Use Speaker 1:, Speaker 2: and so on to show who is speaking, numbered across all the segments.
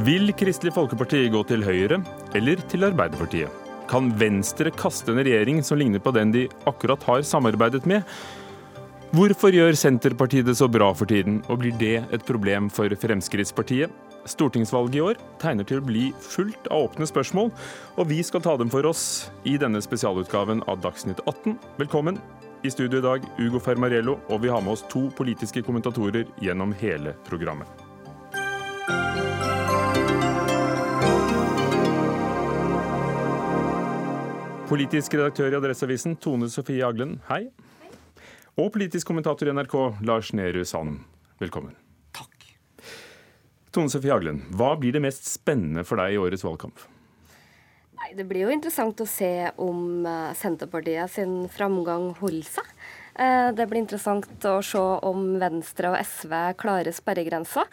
Speaker 1: Vil Kristelig Folkeparti gå til Høyre eller til Arbeiderpartiet? Kan Venstre kaste en regjering som ligner på den de akkurat har samarbeidet med? Hvorfor gjør Senterpartiet det så bra for tiden, og blir det et problem for Fremskrittspartiet? Stortingsvalget i år tegner til å bli fullt av åpne spørsmål, og vi skal ta dem for oss i denne spesialutgaven av Dagsnytt 18. Velkommen. I studio i dag Ugo Fermariello, og vi har med oss to politiske kommentatorer gjennom hele programmet. Politisk redaktør i Adresseavisen Tone Sofie Aglen, hei. Og politisk kommentator i NRK Lars Nehru Sand, velkommen.
Speaker 2: Takk.
Speaker 1: Tone Sofie Aglen, hva blir det mest spennende for deg i årets valgkamp?
Speaker 3: Nei, Det blir jo interessant å se om eh, Senterpartiet sin framgang holder seg. Eh, Det blir interessant å se om Venstre og SV klarer sperregrensa.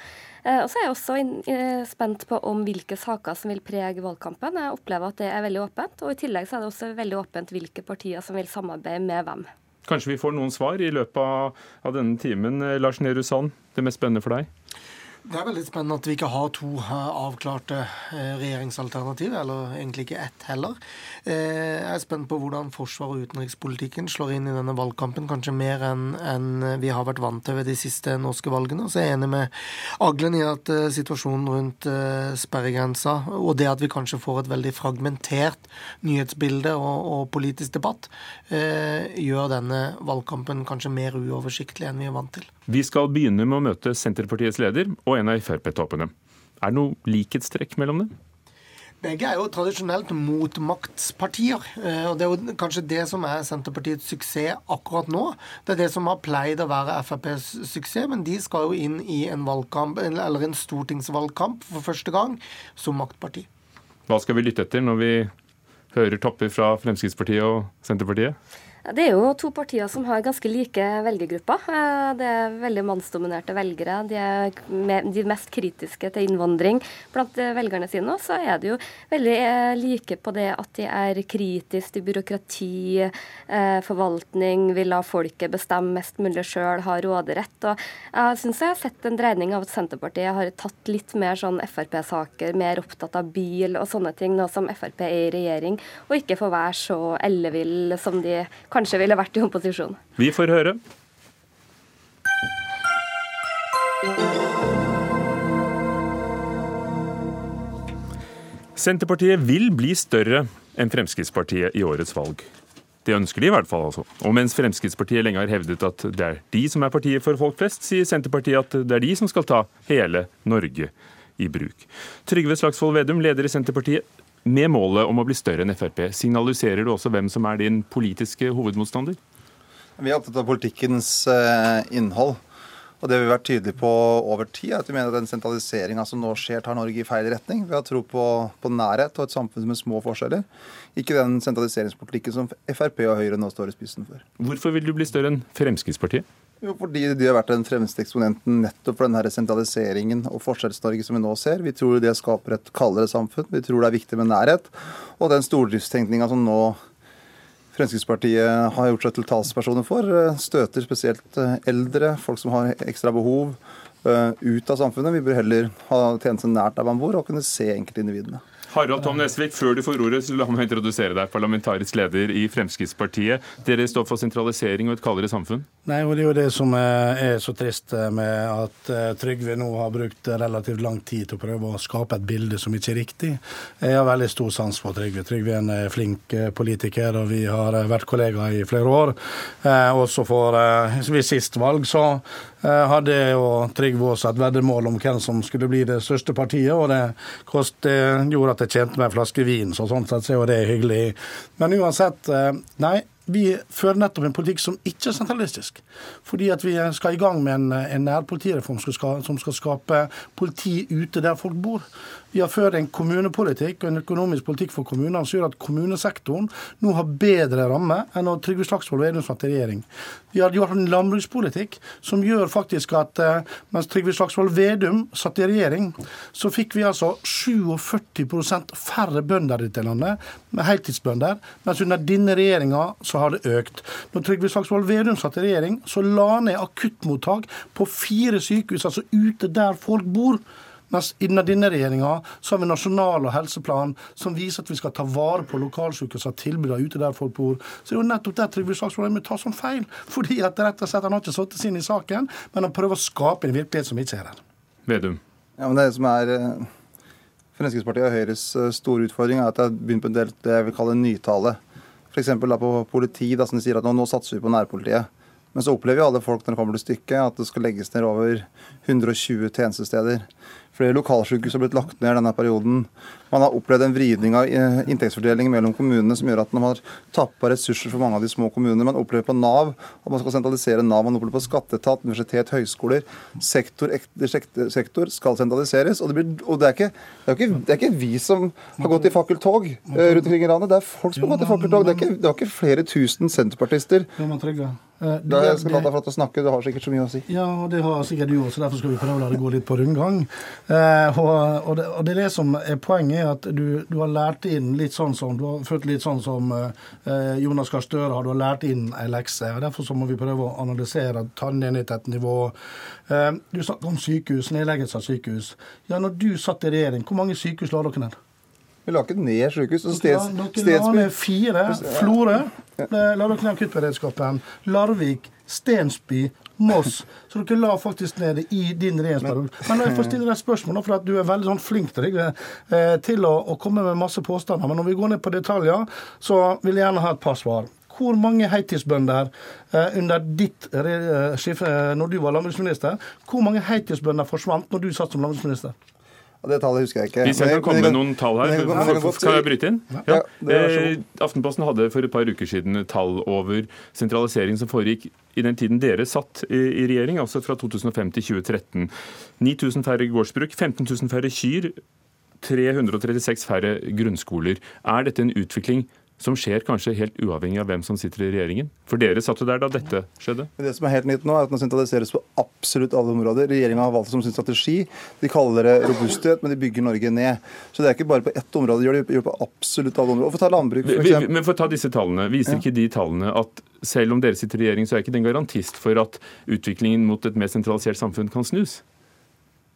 Speaker 3: Eh, Og så er jeg også eh, spent på om hvilke saker som vil prege valgkampen. Jeg opplever at det er veldig åpent. Og i tillegg så er det også veldig åpent hvilke partier som vil samarbeide med hvem.
Speaker 1: Kanskje vi får noen svar i løpet av, denne timen. Eh, Lars Nehru Sand, det mest spennende for deg?
Speaker 2: Det er veldig spennende at vi ikke har to eh, avklarte eh, regjeringsalternativ, eller egentlig ikke ett heller. Eh, Jeg er spent på hvordan forsvar- og utenrikspolitikken slår inn i denne valgkampen, kanskje mer enn vi har vært vant til ved de siste norske valgene. Så jeg er enig med Aglen i at situasjonen rundt sperregrensa, og det at vi kanskje får et veldig fragmentert nyhetsbilde og, politisk debatt, gjør denne valgkampen kanskje mer uoversiktlig enn vi er vant til.
Speaker 1: Vi skal begynne med å møte Senterpartiets leder og en av Frp-toppene. Er det noe likhetstrekk mellom dem?
Speaker 2: Begge er jo tradisjonelt motmaktspartier. eh, og Det er jo kanskje det som er Senterpartiets suksess akkurat nå. Det er det som har pleid å være FrPs suksess, men de skal jo inn i en valgkamp, eller en stortingsvalgkamp for første gang som maktparti.
Speaker 1: Hva skal vi lytte etter når vi hører topper fra Fremskrittspartiet og Senterpartiet?
Speaker 3: Det er jo to partier som har ganske like velgergrupper. Eh, Det er veldig mannsdominerte velgere. De er de mest kritiske til innvandring blant eh, velgerne sine. Og så er de jo veldig eh, like på det at de er kritiske til byråkrati, forvaltning, vil la folket bestemme mest mulig sjøl, ha råderett. Og jeg syns jeg har sett en dreining av at Senterpartiet har tatt litt mer sånn Frp-saker, mer opptatt av bil og sånne ting, nå som Frp er i regjering, og ikke får være så ellevill som de kanskje ville vært i opposisjon.
Speaker 1: Vi får høre. Senterpartiet vil bli større enn Fremskrittspartiet i årets valg. Det ønsker de i hvert fall. altså. Og mens Fremskrittspartiet lenge har hevdet at det er de som er partiet for folk flest, sier Senterpartiet at det er de som skal ta hele Norge i bruk. Trygve Slagsvold Vedum, leder i Senterpartiet. Med målet om å bli større enn Frp, signaliserer du også hvem som er din politiske hovedmotstander?
Speaker 4: Vi er opptatt av politikkens eh, innhold. Og det vi har vært tydelige på over tid, er at vi mener at den sentraliseringa som nå skjer, tar Norge i feil retning. Vi har tro på, på nærhet og et samfunn med små forskjeller. Ikke den sentraliseringspolitikken som Frp og Høyre nå står i spissen for.
Speaker 1: Hvorfor vil du bli større enn Fremskrittspartiet?
Speaker 4: Jo, fordi de har vært den fremste eksponenten nettopp for den her sentraliseringen og Forskjells-Norge som vi nå ser. Vi tror det skaper et kaldere samfunn. Vi tror det er viktig med nærhet. Og den stordriftstenkninga som nå Fremskrittspartiet har gjort seg til talspersoner for, eh, støter spesielt eh, eldre, folk som har ekstra behov, eh, ut av samfunnet. Vi bør heller ha tjenester nært der man bor, og kunne se enkeltindividene.
Speaker 1: Harald Tom Nesvik, før du får ordet, så la meg introdusere deg, parlamentarisk leder i Fremskrittspartiet. Dere står for sentralisering og et kaldere samfunn.
Speaker 5: Nei, og Det er jo det som er så trist eh, med at eh, Trygve nå har brukt relativt lang tid til å prøve å skape et bilde som ikke er riktig. Jeg har veldig stor sans for Trygve. Trygve er en eh, flink politiker, og vi har vært kollegaer i flere år. Også for ved sist valg så hadde jo Trygve også et veddemål om hvem som skulle bli det største partiet, og det, kost, det gjorde at jeg tjente meg en flaske vin, så sånn sett så er jo det hyggelig. Men uansett, nei. Vi fører nettopp en politikk som ikke er sentralistisk. Fordi at vi skal i gang med en, en nærpolitireform som skal, som skal skape politi ute der folk bor. Vi har ført en kommunepolitikk og en økonomisk politikk for kommunene som gjør at kommunesektoren nå har bedre ramme enn når Trygve Slagsvold Vedum satt i regjering. Vi har gjort en landbrukspolitikk som gjør faktisk at eh, mens Trygve Slagsvold Vedum satt i regjering, så fikk vi altså 47% færre bønder i dette landet, med heltidsbønder, mens under denne regjeringa så har det økt. Når Trygve Slagsvold Vedum satt i regjering, så la ned akuttmottak på fire sykehus, altså ute der folk bor. Mens innen denne regjeringa har vi nasjonal og helseplan som viser at vi skal ta vare på lokalsykehus og tilbudene ute der folk bor. Så det er jo nettopp der Trygve Slagsvold Vedum tar sånn feil. Fordi at rett og slett han har ikke satt seg inn i saken, men han prøver å skape en virkelighet som ikke er der.
Speaker 1: Vedum.
Speaker 4: Ja, men det som er eh, Fremskrittspartiet og Høyres eh, store utfordring er at det har begynt på en del det jeg vil kalle nytale. F.eks. på politi, da, som de sier at nå, nå satser vi på nærpolitiet. Men så opplever jo alle folk når det kommer til stykket at det skal legges ned over 120 tjenestesteder. Flere lokalsykehus har blitt lagt ned denne perioden. Man har opplevd en vridning av eh, inntektsfordelingen mellom kommunene som gjør at man har tappa ressurser for mange av de små kommunene. Man opplever på Nav at man skal sentralisere Nav. Man opplever på skatteetat, universitet, høyskoler. Sektor etter sektor skal sentraliseres. Og, det, blir, og det, er ikke, det, er ikke, det, er ikke, vi som har gått i fakkeltog eh, rundt omkring i landet. Det er folk som har gått i fakkeltog. Det er ikke, det er ikke flere tusen senterpartister.
Speaker 5: Eh,
Speaker 4: da jeg skal la deg få snakke, Du har sikkert så mye å si.
Speaker 5: Ja, det har sikkert du også. Derfor skal vi prøve å la det gå litt på rundgang. Eh, og, og, det, og, det, er det som er poenget, er at du, du, har lært inn litt sånn som du har følt litt sånn som eh, Jonas Gahr Støre har. Du har lært inn ei lekse. og Derfor så må vi prøve å analysere, ta den ned til et nivå. Eh, du snakker om sykehus, nedleggelse av sykehus. Ja, når du satt i regjering, hvor mange sykehus la dere ned?
Speaker 4: Vi la ikke ned sykehus.
Speaker 5: Steds, dere la ned fire. Florø la dere ned akuttberedskapen. Larvik, Stensby, Moss. Så dere la faktisk ned i din regjeringsperiode. Men jeg får stille deg et spørsmål, for at du er veldig sånn flink til, deg, til å, å, komme med masse påstander. Men når vi går ned på detaljer, så vil jeg gjerne ha et par svar. Hvor mange heltidsbønder eh, under ditt eh, skifte, eh, når du var landbruksminister, hvor mange heltidsbønder forsvant når du satt som landbruksminister?
Speaker 4: Det tallet husker jeg ikke.
Speaker 1: Hvis jeg kan komme med noen tall her, kan jeg bryte inn? Ja. Eh, Aftenposten hadde for et par uker siden tall over sentralisering som foregikk i den tiden dere satt i regjering, altså fra 2005 til 2013. 9000 færre gårdsbruk, 15 000 færre kyr, 336 færre grunnskoler. Er dette en utvikling som skjer kanskje helt uavhengig av hvem som sitter i regjeringen? For dere satt jo der da dette skjedde.
Speaker 4: Det som er helt nytt nå, er at den sentraliseres på absolutt alle områder. Regjeringa har valgt det som sin strategi. De kaller det robusthet, men de bygger Norge ned. Så det er ikke bare på ett område, de gjør det på absolutt alle områder. Og for å ta landbruk, for
Speaker 1: eksempel. Men for å ta disse tallene, viser ikke de tallene at selv om dere sitter i regjering, så er ikke det en garantist for at utviklingen mot et mer sentralisert samfunn kan snus?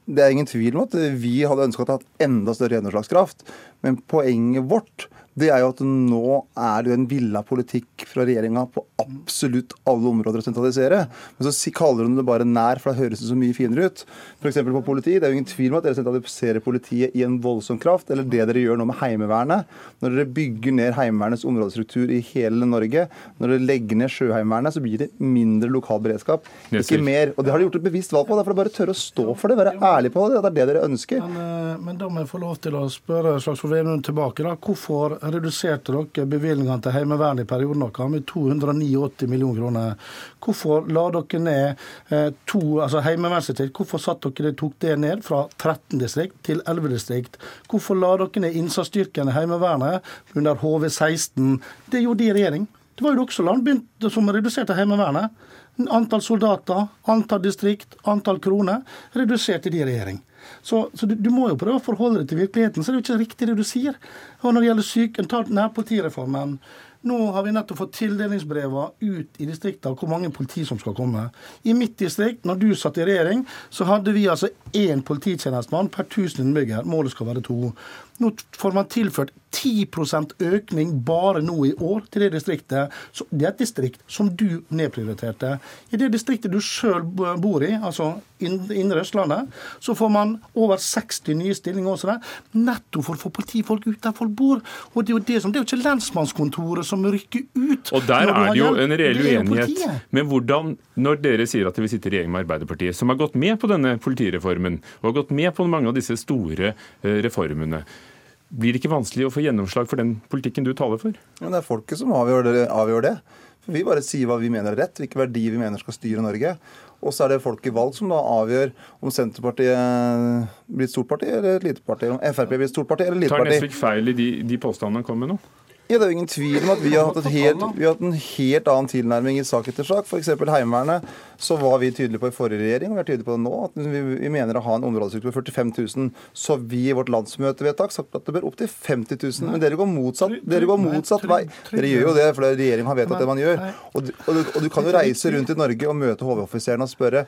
Speaker 4: Det er ingen tvil om at vi hadde ønska å ha enda større gjennomslagskraft. Men poenget vårt det er jo at nå er det jo en villa politikk fra regjeringa på absolutt alle områder å sentralisere. Men så kaller hun det bare nær, for da høres det så mye finere ut. F.eks. på politi. Det er jo ingen tvil om at dere sentraliserer politiet i en voldsom kraft. Eller det dere gjør nå med Heimevernet. Når dere bygger ned Heimevernets områdestruktur i hele Norge, når dere legger ned Sjøheimevernet, så blir det mindre lokal beredskap. Ikke mer. Og det har de gjort et bevisst valg på. Derfor bare tørre å stå for det, være ærlig på det. Det er det dere ønsker.
Speaker 5: Men, eh, men da må jeg få lov til å spørre Slagsvold Vedum tilbake. da. Hvorfor reduserte dere bevilgningene til Heimevernet i perioden deres med 289 millioner kroner. Hvorfor la dere ned eh, to, altså Heimevernsdistrikt, hvorfor satt dere tok det ned fra 13 distrikt til 11 distrikt? Hvorfor la dere ned innsatsstyrken i Heimevernet under HV16? Det gjorde de i regjering. Det var jo også land som reduserte Heimevernet. Antall soldater, antall distrikt, antall kroner reduserte de i regjering. Så, så du, du, må jo prøve å forholde deg til virkeligheten. Så det er jo ikke riktig det du sier. Og når det gjelder syken, ta nærpolitireformen. Nå har vi nettopp fått tildelingsbrevene ut i distriktene hvor mange politi som skal komme. I mitt distrikt, når du satt i regjering, så hadde vi altså én polititjenestemann per 1000 innbyggere. Målet skal være to. Nå får man tilført 10% økning bare nå i år til det distriktet. Så det er et distrikt som du nedprioriterte. I det distriktet du sjøl bor i, altså Indre Østlandet, så får man over 60 nye stillinger også der, nettopp for å få politifolk ut der folk bor. Og Det er jo det som, det er jo ikke lensmannskontoret som rykker ut.
Speaker 1: Og Der er det jo en reell uenighet. Men hvordan, når dere sier at dere vil sitte i regjering med Arbeiderpartiet, som har gått med på denne politireformen, og har gått med på mange av disse store eh, reformene, blir det ikke vanskelig å få gjennomslag for den politikken du taler for?
Speaker 4: Men det er folket som avgjør det. Avgjør det. For Vi bare sier hva vi mener er rett, hvilke verdier vi mener skal styre Norge. Og så er det folk i valg som da avgjør om Senterpartiet blir et stort parti eller et lite parti. Om Frp blir et stort parti eller et lite parti.
Speaker 1: Tar Nesvik feil i de, de påstandene han kom med nå?
Speaker 4: Ja, Det er jo ingen tvil om at vi har hatt, helt, vi har hatt en helt annen tilnærming i sak etter sak. F.eks. Heimevernet. Så var vi tydelige på i forrige regjering, og vi er tydelige på det nå, at vi, vi mener å ha en områdestruktur på 45 000. Så vi i vårt landsmøtevedtak sagt at det bør opp til 50 000. Men dere går motsatt, dere går motsatt vei. Dere gjør jo det for regjeringen har vedtatt det man gjør. Og og, du, og du kan jo reise rundt i Norge og møte HV-offiserene og spørre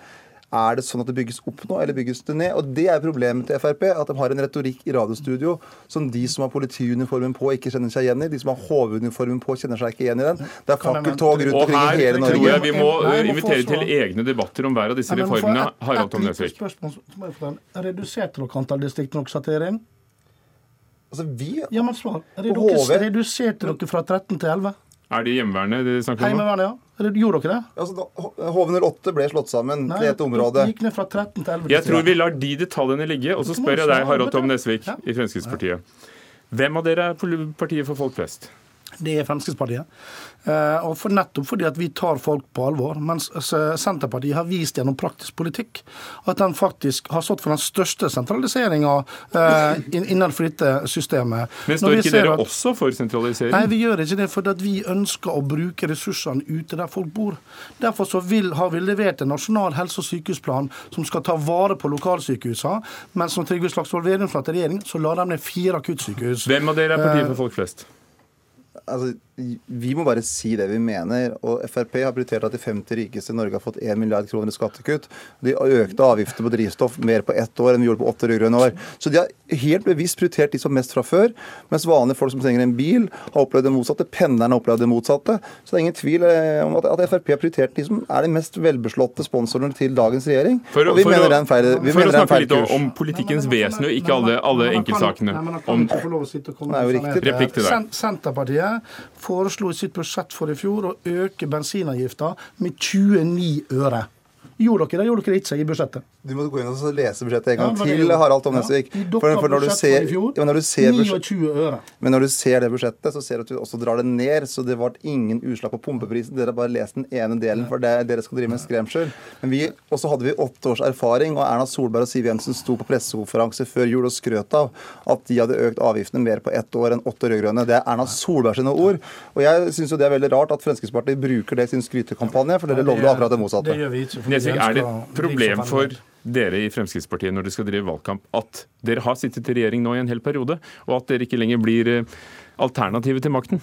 Speaker 4: Er det sånn at det bygges opp nå, eller bygges det ned? Og Det er problemet til Frp, at de har en retorikk i radiostudio som de som har politiuniformen på, ikke kjenner seg igjen i. De som har HV-uniformen på, kjenner seg ikke igjen i den. Det er fakkeltog rundt omkring i hele
Speaker 1: tror
Speaker 4: Norge.
Speaker 1: jeg vi må invitere til egne debatter om hver av disse reformene. Harald Tom Nesvik.
Speaker 5: Reduserte dere antall distrikt når dere satt i regjering?
Speaker 4: Altså, vi
Speaker 5: Ja, men svar. Reduserte dere fra 13 til 11?
Speaker 1: Er det hjemmeværende de snakker om?
Speaker 5: Heimevernet, ja. Red- Gjorde dere det?
Speaker 4: altså, da- HV08 ble slått sammen til et område.
Speaker 5: gikk ned fra 13 til 11
Speaker 1: Jeg tror vi lar de detaljene ligge, og så spør jeg deg, Harald Tom Nesvik
Speaker 5: Ja.
Speaker 1: i Fremskrittspartiet. Hvem av dere er partiet for folk flest?
Speaker 5: Det er Fremskrittspartiet. Eh, og for nettopp fordi at vi tar folk på alvor. Mens altså, Senterpartiet har vist gjennom praktisk politikk at den faktisk har stått for den største sentraliseringa eh, innenfor dette systemet.
Speaker 1: Men står ikke dere
Speaker 5: at-
Speaker 1: også for sentralisering?
Speaker 5: Nei, vi gjør ikke det fordi at vi ønsker å bruke ressursene ute der folk bor. Derfor så vil, har vi levert en nasjonal helse- og sykehusplan som skal ta vare på lokalsykehusene. Men som Trygve Slagsvold Vedum satt i regjering, så la de ned fire akuttsykehus.
Speaker 1: Hvem av dere er
Speaker 5: Eh,
Speaker 1: partiet for folk flest?
Speaker 4: altså, Vi må bare si det vi mener. og Frp har prioritert at de 50 rikeste i Norge har fått 1 milliard kroner i skattekutt. De økte avgifter på drivstoff mer på ett år enn vi gjorde på åtte rød-grønne år. Så de har helt bevisst prioritert de som mest fra før, mens vanlige folk som trenger en bil, har opplevd det motsatte. Pendlerne har opplevd det motsatte. Så det er ingen tvil eh, om at, at Frp har prioritert de som er de mest velbeslåtte sponsorene til dagens regjering.
Speaker 1: For,
Speaker 4: og vi
Speaker 1: for
Speaker 4: mener
Speaker 1: å,
Speaker 4: det er en feil, kurs.
Speaker 1: for å snakke
Speaker 4: feil
Speaker 1: litt om, om politikkens vesen, og ikke alle, alle enkeltsakene.
Speaker 5: Om,
Speaker 1: Om,
Speaker 4: Det er jo riktig.
Speaker 1: Replikk til deg.
Speaker 5: Sen Senterpartiet foreslo i sitt budsjett for i fjor å øke bensinavgifta med 29 øre. Gjorde dere det? Gjorde dere ikke i budsjettet?
Speaker 4: Du må gå inn og lese budsjettet en gang
Speaker 5: ja,
Speaker 4: til, Harald Tom. Nesvik.
Speaker 5: Ja,
Speaker 4: For, for når du ser, ja, men når du ser budsjettet
Speaker 5: 29 øre.
Speaker 4: Men når du ser det budsjettet, så ser du at du også drar det ned. Så det ble ingen utslag på pumpeprisen. Dere har bare lest den ene delen, for det, dere skal drive med skremsel. Men vi, også hadde vi åtte års erfaring, og Erna Solberg og Siv Jensen sto på pressekonferanse før jul og skrøt av at de hadde økt avgiftene mer på ett år enn åtte rød-grønne. Det er Erna Solberg sine ord. Og jeg syns jo det er veldig rart at Fremskrittspartiet bruker det i sin skrytekampanje, for dere lovde akkurat det motsatte.
Speaker 5: Det gjør vi ikke. for
Speaker 1: Nesvik, er det et problem for. Dere i Fremskrittspartiet når dere skal drive valgkamp, at dere har sittet i regjering nå i en hel periode, og at dere ikke lenger blir eh, alternativet til makten?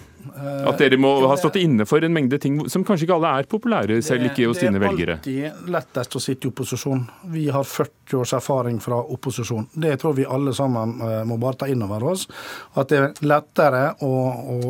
Speaker 1: At dere må ha stått inne for en mengde ting som kanskje ikke alle er populære, selv ikke hos dine velgere?
Speaker 5: Det er alltid lettest å sitte i opposisjon. Vi har 40 års erfaring fra opposisjon. Det tror vi alle sammen eh, må bare ta inn over oss. At det er lettere å,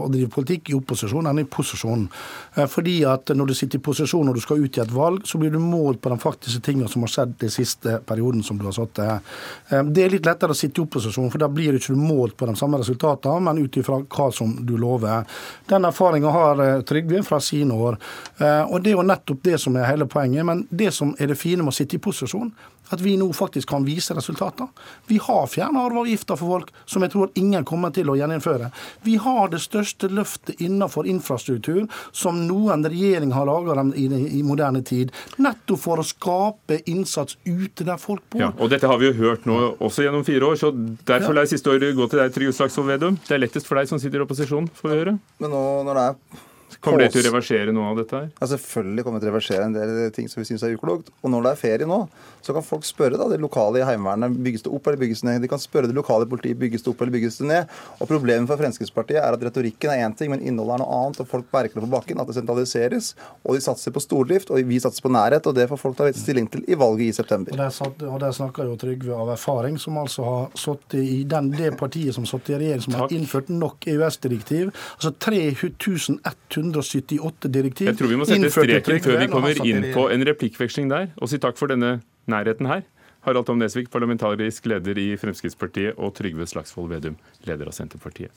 Speaker 5: å drive politikk i opposisjon enn i posisjon. Eh, Fordi at når du sitter i posisjon og du skal ut i et valg, så blir du målt på de faktiske tingene som har skjedd den siste perioden som du har sittet. Eh, Det er litt lettere å sitte i opposisjon, for da blir du ikke målt på de samme resultatene, men ut ifra hva som du lover. Den erfaringa har eh, Trygve fra sine år. Eh, Og det er jo nettopp det som er hele poenget. Men det som er det fine med å sitte i posisjon, at vi nå faktisk kan vise resultater. Vi har fjerna arveavgifta for folk, som jeg tror ingen kommer til å gjeninnføre. Vi har det største løftet innenfor infrastruktur som noen regjering har laga i, i moderne tid. Nettopp for å skape innsats ute der folk bor.
Speaker 1: Ja, og Dette har vi jo hørt nå også gjennom fire år, så derfor lar jeg siste året gå til deg, Trygve Slagsvold Vedum. Det er lettest for deg som sitter i opposisjon, får vi høre.
Speaker 4: Men nå når det er
Speaker 1: Kommer dere til å reversere noe av dette her?
Speaker 4: Ja, Selvfølgelig kommer vi til å reversere en del ting som vi syns er uklokt. Og når det er ferie nå, så kan folk spørre da, det lokale i Heimevernet bygges det opp eller bygges det ned. De kan spørre det lokale politiet bygges det opp eller bygges det ned. Og Problemet for Fremskrittspartiet er at retorikken er én ting, men innholdet er noe annet. og Folk merker det på bakken, at det sentraliseres. Og de satser på stordrift, og vi satser på nærhet. og Det får folk ta litt stilling til i valget i september.
Speaker 5: Og der, satt, og der snakker jo Trygve av erfaring, som altså har sittet i den, det partiet som satt i regjering som
Speaker 1: Takk.
Speaker 5: har innført nok EØS-direktiv. Altså 3178 direktiv.
Speaker 1: Jeg tror vi må sette streken før vi kommer inn på en replikkveksling der, og si takk for denne nærheten her. Harald Tom Nesvik, parlamentarisk leder i Fremskrittspartiet, og Trygve Slagsvold Vedum, leder av Senterpartiet.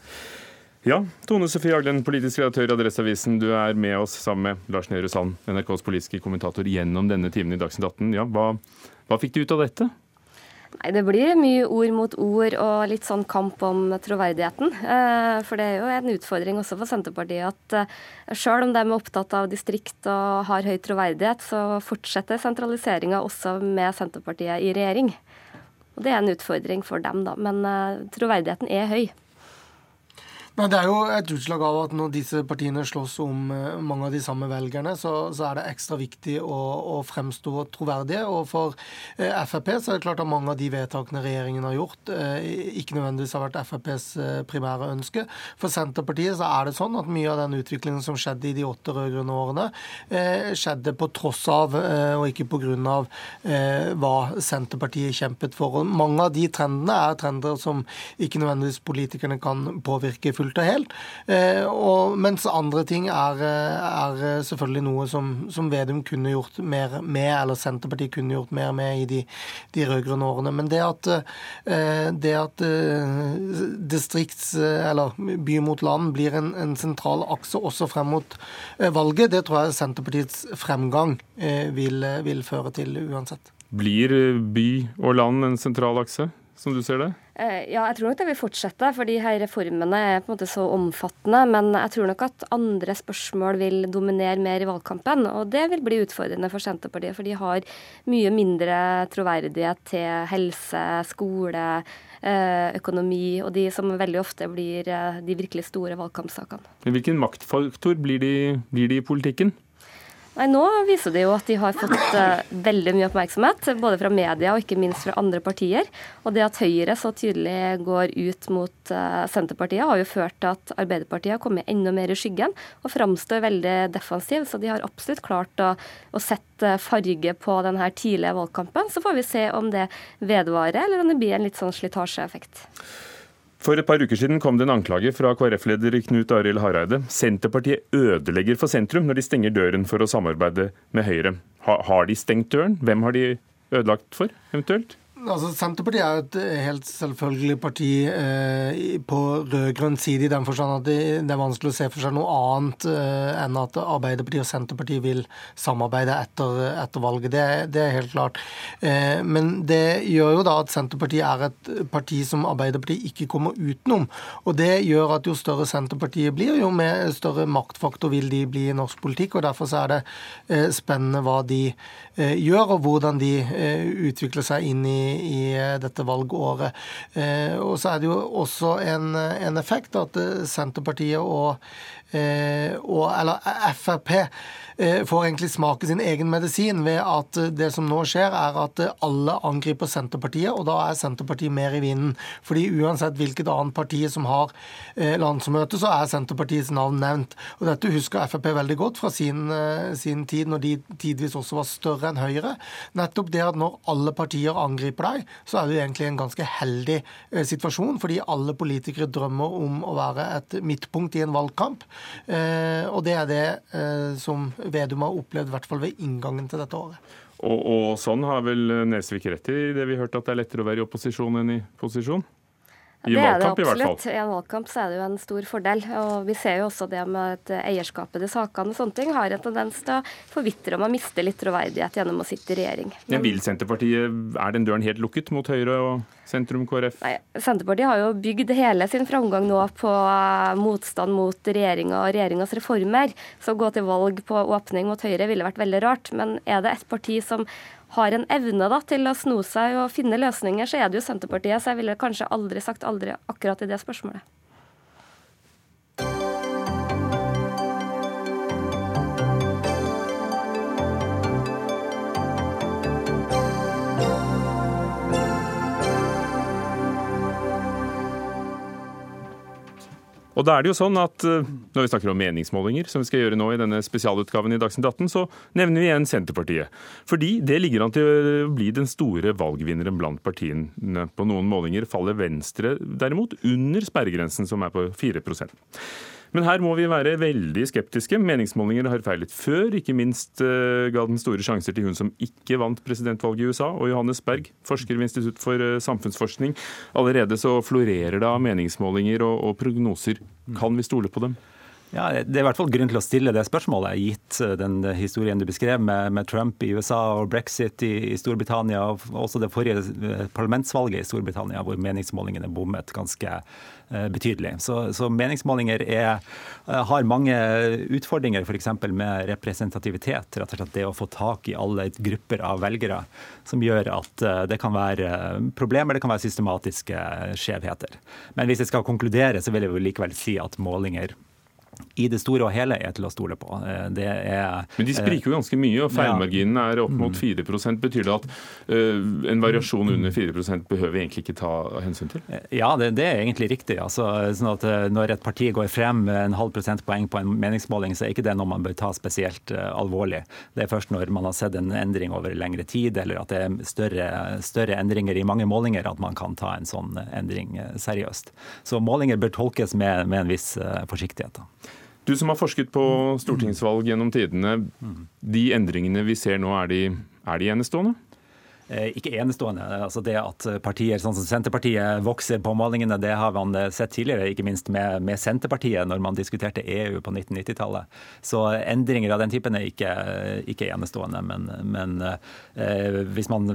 Speaker 1: Ja, Tone Sofie Aglen, politisk redaktør i Adresseavisen. Du er med oss sammen med Lars Nehru Sand, NRKs politiske kommentator, gjennom denne timen i Dagsnytt 18. Ja, hva, hva fikk du ut av dette?
Speaker 3: Nei, Det blir mye ord mot ord og litt sånn kamp om troverdigheten. Eh, For det er jo en utfordring også for Senterpartiet at sjøl selv om de er opptatt av distrikt og har høy troverdighet, så fortsetter sentraliseringa også med Senterpartiet i regjering. Og Det er en utfordring for dem, da. Men eh, troverdigheten er høy.
Speaker 2: Men Det er jo et utslag av at når disse partiene slåss om eh, mange av de samme velgerne, så, så er det ekstra viktig å, å, fremstå troverdige. Og for eh, Frp så er det klart at mange av de vedtakene regjeringen har gjort, eh, ikke nødvendigvis har vært FrPs primære ønske. For Senterpartiet så er det sånn at mye av den utviklingen som skjedde i de åtte rød-grønne årene, skjedde på tross av og ikke på grunn av hva Senterpartiet kjempet for. Og mange av de trendene er trender som ikke nødvendigvis politikerne kan påvirke fullt fullt og helt. Eh, og, mens andre ting er, er selvfølgelig noe som, som, Vedum kunne gjort mer med, eller Senterpartiet kunne gjort mer med i de, de rød-grønne årene. Men det at, eh, det at eh, distrikts- eller by mot land blir en, en sentral akse også frem mot valget, det tror jeg Senterpartiets fremgang vil, vil føre til uansett.
Speaker 1: Blir by og land en sentral akse, som du ser det?
Speaker 3: Eh, ja, jeg tror nok det vil fortsette, for de her reformene er på en måte så omfattende. Men jeg tror nok at andre spørsmål vil dominere mer i valgkampen. Og det vil bli utfordrende for Senterpartiet, for de har mye mindre troverdighet til helse, skole, eh, økonomi, og de som veldig ofte blir eh, de virkelig store valgkampsakene.
Speaker 1: Hvilken maktfaktor blir de, blir de i politikken?
Speaker 3: Nei, Nå viser det jo at de har fått uh, veldig mye oppmerksomhet, både fra media og ikke minst fra andre partier. Og det at Høyre så tydelig går ut mot uh, Senterpartiet, har jo ført til at Arbeiderpartiet har kommet enda mer i skyggen og framstår veldig defensiv. Så de har absolutt klart å, å sette farge på denne tidlige valgkampen. Så får vi se om det vedvarer, eller om det blir en litt sånn slitasjeeffekt.
Speaker 1: For et par uker siden kom det en anklage fra KrF-leder Knut Arild Hareide. Senterpartiet ødelegger for sentrum når de stenger døren for å samarbeide med Høyre. Har de stengt døren? Hvem har de ødelagt for, eventuelt?
Speaker 2: Altså, Senterpartiet er et helt selvfølgelig parti eh, på rød-grønn side, i den forstand at det, det, er vanskelig å se for seg noe annet eh, enn at Arbeiderpartiet og Senterpartiet vil samarbeide etter, etter valget. Det, det, er helt klart. Eh, men det gjør jo da at Senterpartiet er et parti som Arbeiderpartiet ikke kommer utenom. Og det gjør at jo større Senterpartiet blir, jo mer større maktfaktor vil de bli i norsk politikk. og Derfor så er det eh, spennende hva de eh, gjør, og hvordan de eh, utvikler seg inn i i dette valgåret. Eh, og så er det jo også en, en effekt at Senterpartiet og, eh, og eller Frp Eh, får egentlig smake sin egen medisin ved at eh, det som nå skjer, er at eh, alle angriper Senterpartiet, og da er Senterpartiet mer i vinden. Fordi uansett hvilket annet parti som har landsmøte, så er Senterpartiets navn nevnt. Og dette husker Frp veldig godt fra sin, sin tid, når de tidvis også var større enn Høyre. Nettopp det at når alle partier angriper deg, så er det egentlig en ganske heldig situasjon, fordi alle politikere drømmer om å være et midtpunkt i en valgkamp. Og det er det som Vedum har opplevd, i hvert fall ved inngangen til dette året.
Speaker 1: Og, og sånn har vel Nesvik rett i det vi hørte, at det er lettere å være i opposisjon enn i posisjon?
Speaker 3: I det er det absolutt. I en valgkamp så er det jo en stor fordel. Og vi ser jo også det med at eierskapet til sakene og sånne ting har en tendens til å forvitre og man mister litt troverdighet gjennom å sitte i regjering.
Speaker 1: Men vil Senterpartiet, er den døren helt lukket mot Høyre og sentrum KrF?
Speaker 3: Nei, Senterpartiet har jo bygd hele sin framgang nå på motstand mot regjeringa og regjeringas reformer. Så å gå til valg på åpning mot Høyre ville vært veldig rart. Men er det et parti som har en evne da, til å sno seg og finne løsninger, så er det jo Senterpartiet. Så jeg ville kanskje aldri sagt aldri akkurat i det spørsmålet.
Speaker 1: Og da er det jo sånn at eh, Når vi snakker om meningsmålinger, som vi skal gjøre nå i denne spesialutgaven i Dagsnytt 18, så nevner vi igjen Senterpartiet. Fordi det ligger an til å bli den store valgvinneren blant partiene. På noen målinger faller Venstre derimot under sperregrensen, som er på 4 men her må vi være veldig skeptiske. Meningsmålinger har feilet før. Ikke minst uh, ga den store sjanser til hun som ikke vant presidentvalget i USA, og Johannes Berg, forsker ved Institutt for uh, samfunnsforskning. Allerede så florerer det av meningsmålinger og, og prognoser. Kan vi stole på dem?
Speaker 6: Ja, Det er i hvert fall grunn til å stille det spørsmålet, gitt den historien du beskrev med, med Trump i USA og brexit i, i, Storbritannia, og også det forrige parlamentsvalget i Storbritannia, hvor meningsmålingene bommet ganske Eh, betydelig. Så, så meningsmålinger er, eh, har mange utfordringer, f.eks. med representativitet. Rett og slett det å få tak i alle grupper av velgere, som gjør at eh, det kan være problemer, det kan være systematiske skjevheter. Men hvis jeg skal konkludere, så vil jeg jo likevel si at målinger i det store og hele er til å stole på.
Speaker 1: Eh, det er, Men de spriker jo ganske mye, og feilmarginen er opp mot 4 mm. Betyr det at uh, en variasjon under 4 behøver vi egentlig ikke ta hensyn til?
Speaker 6: Eh, ja, det, det er egentlig riktig. Altså, sånn at Når et parti går frem med en halv prosentpoeng på en meningsmåling, så er ikke det noe man bør ta spesielt alvorlig. Det er først når man har sett en endring over lengre tid, eller at det er større, større endringer i mange målinger, at man kan ta en sånn endring seriøst. Så målinger bør tolkes med, med en viss forsiktighet. Da.
Speaker 1: Du som har forsket på stortingsvalg gjennom tidene. De endringene vi ser nå, er de, er de enestående?
Speaker 6: Eh, ikke enestående. Altså det at partier sånn som Senterpartiet vokser på målingene, det har man sett tidligere, ikke minst med, med Senterpartiet når man diskuterte EU på 1990-tallet. Så endringer av den typen er ikke, ikke enestående. Men, men eh, hvis man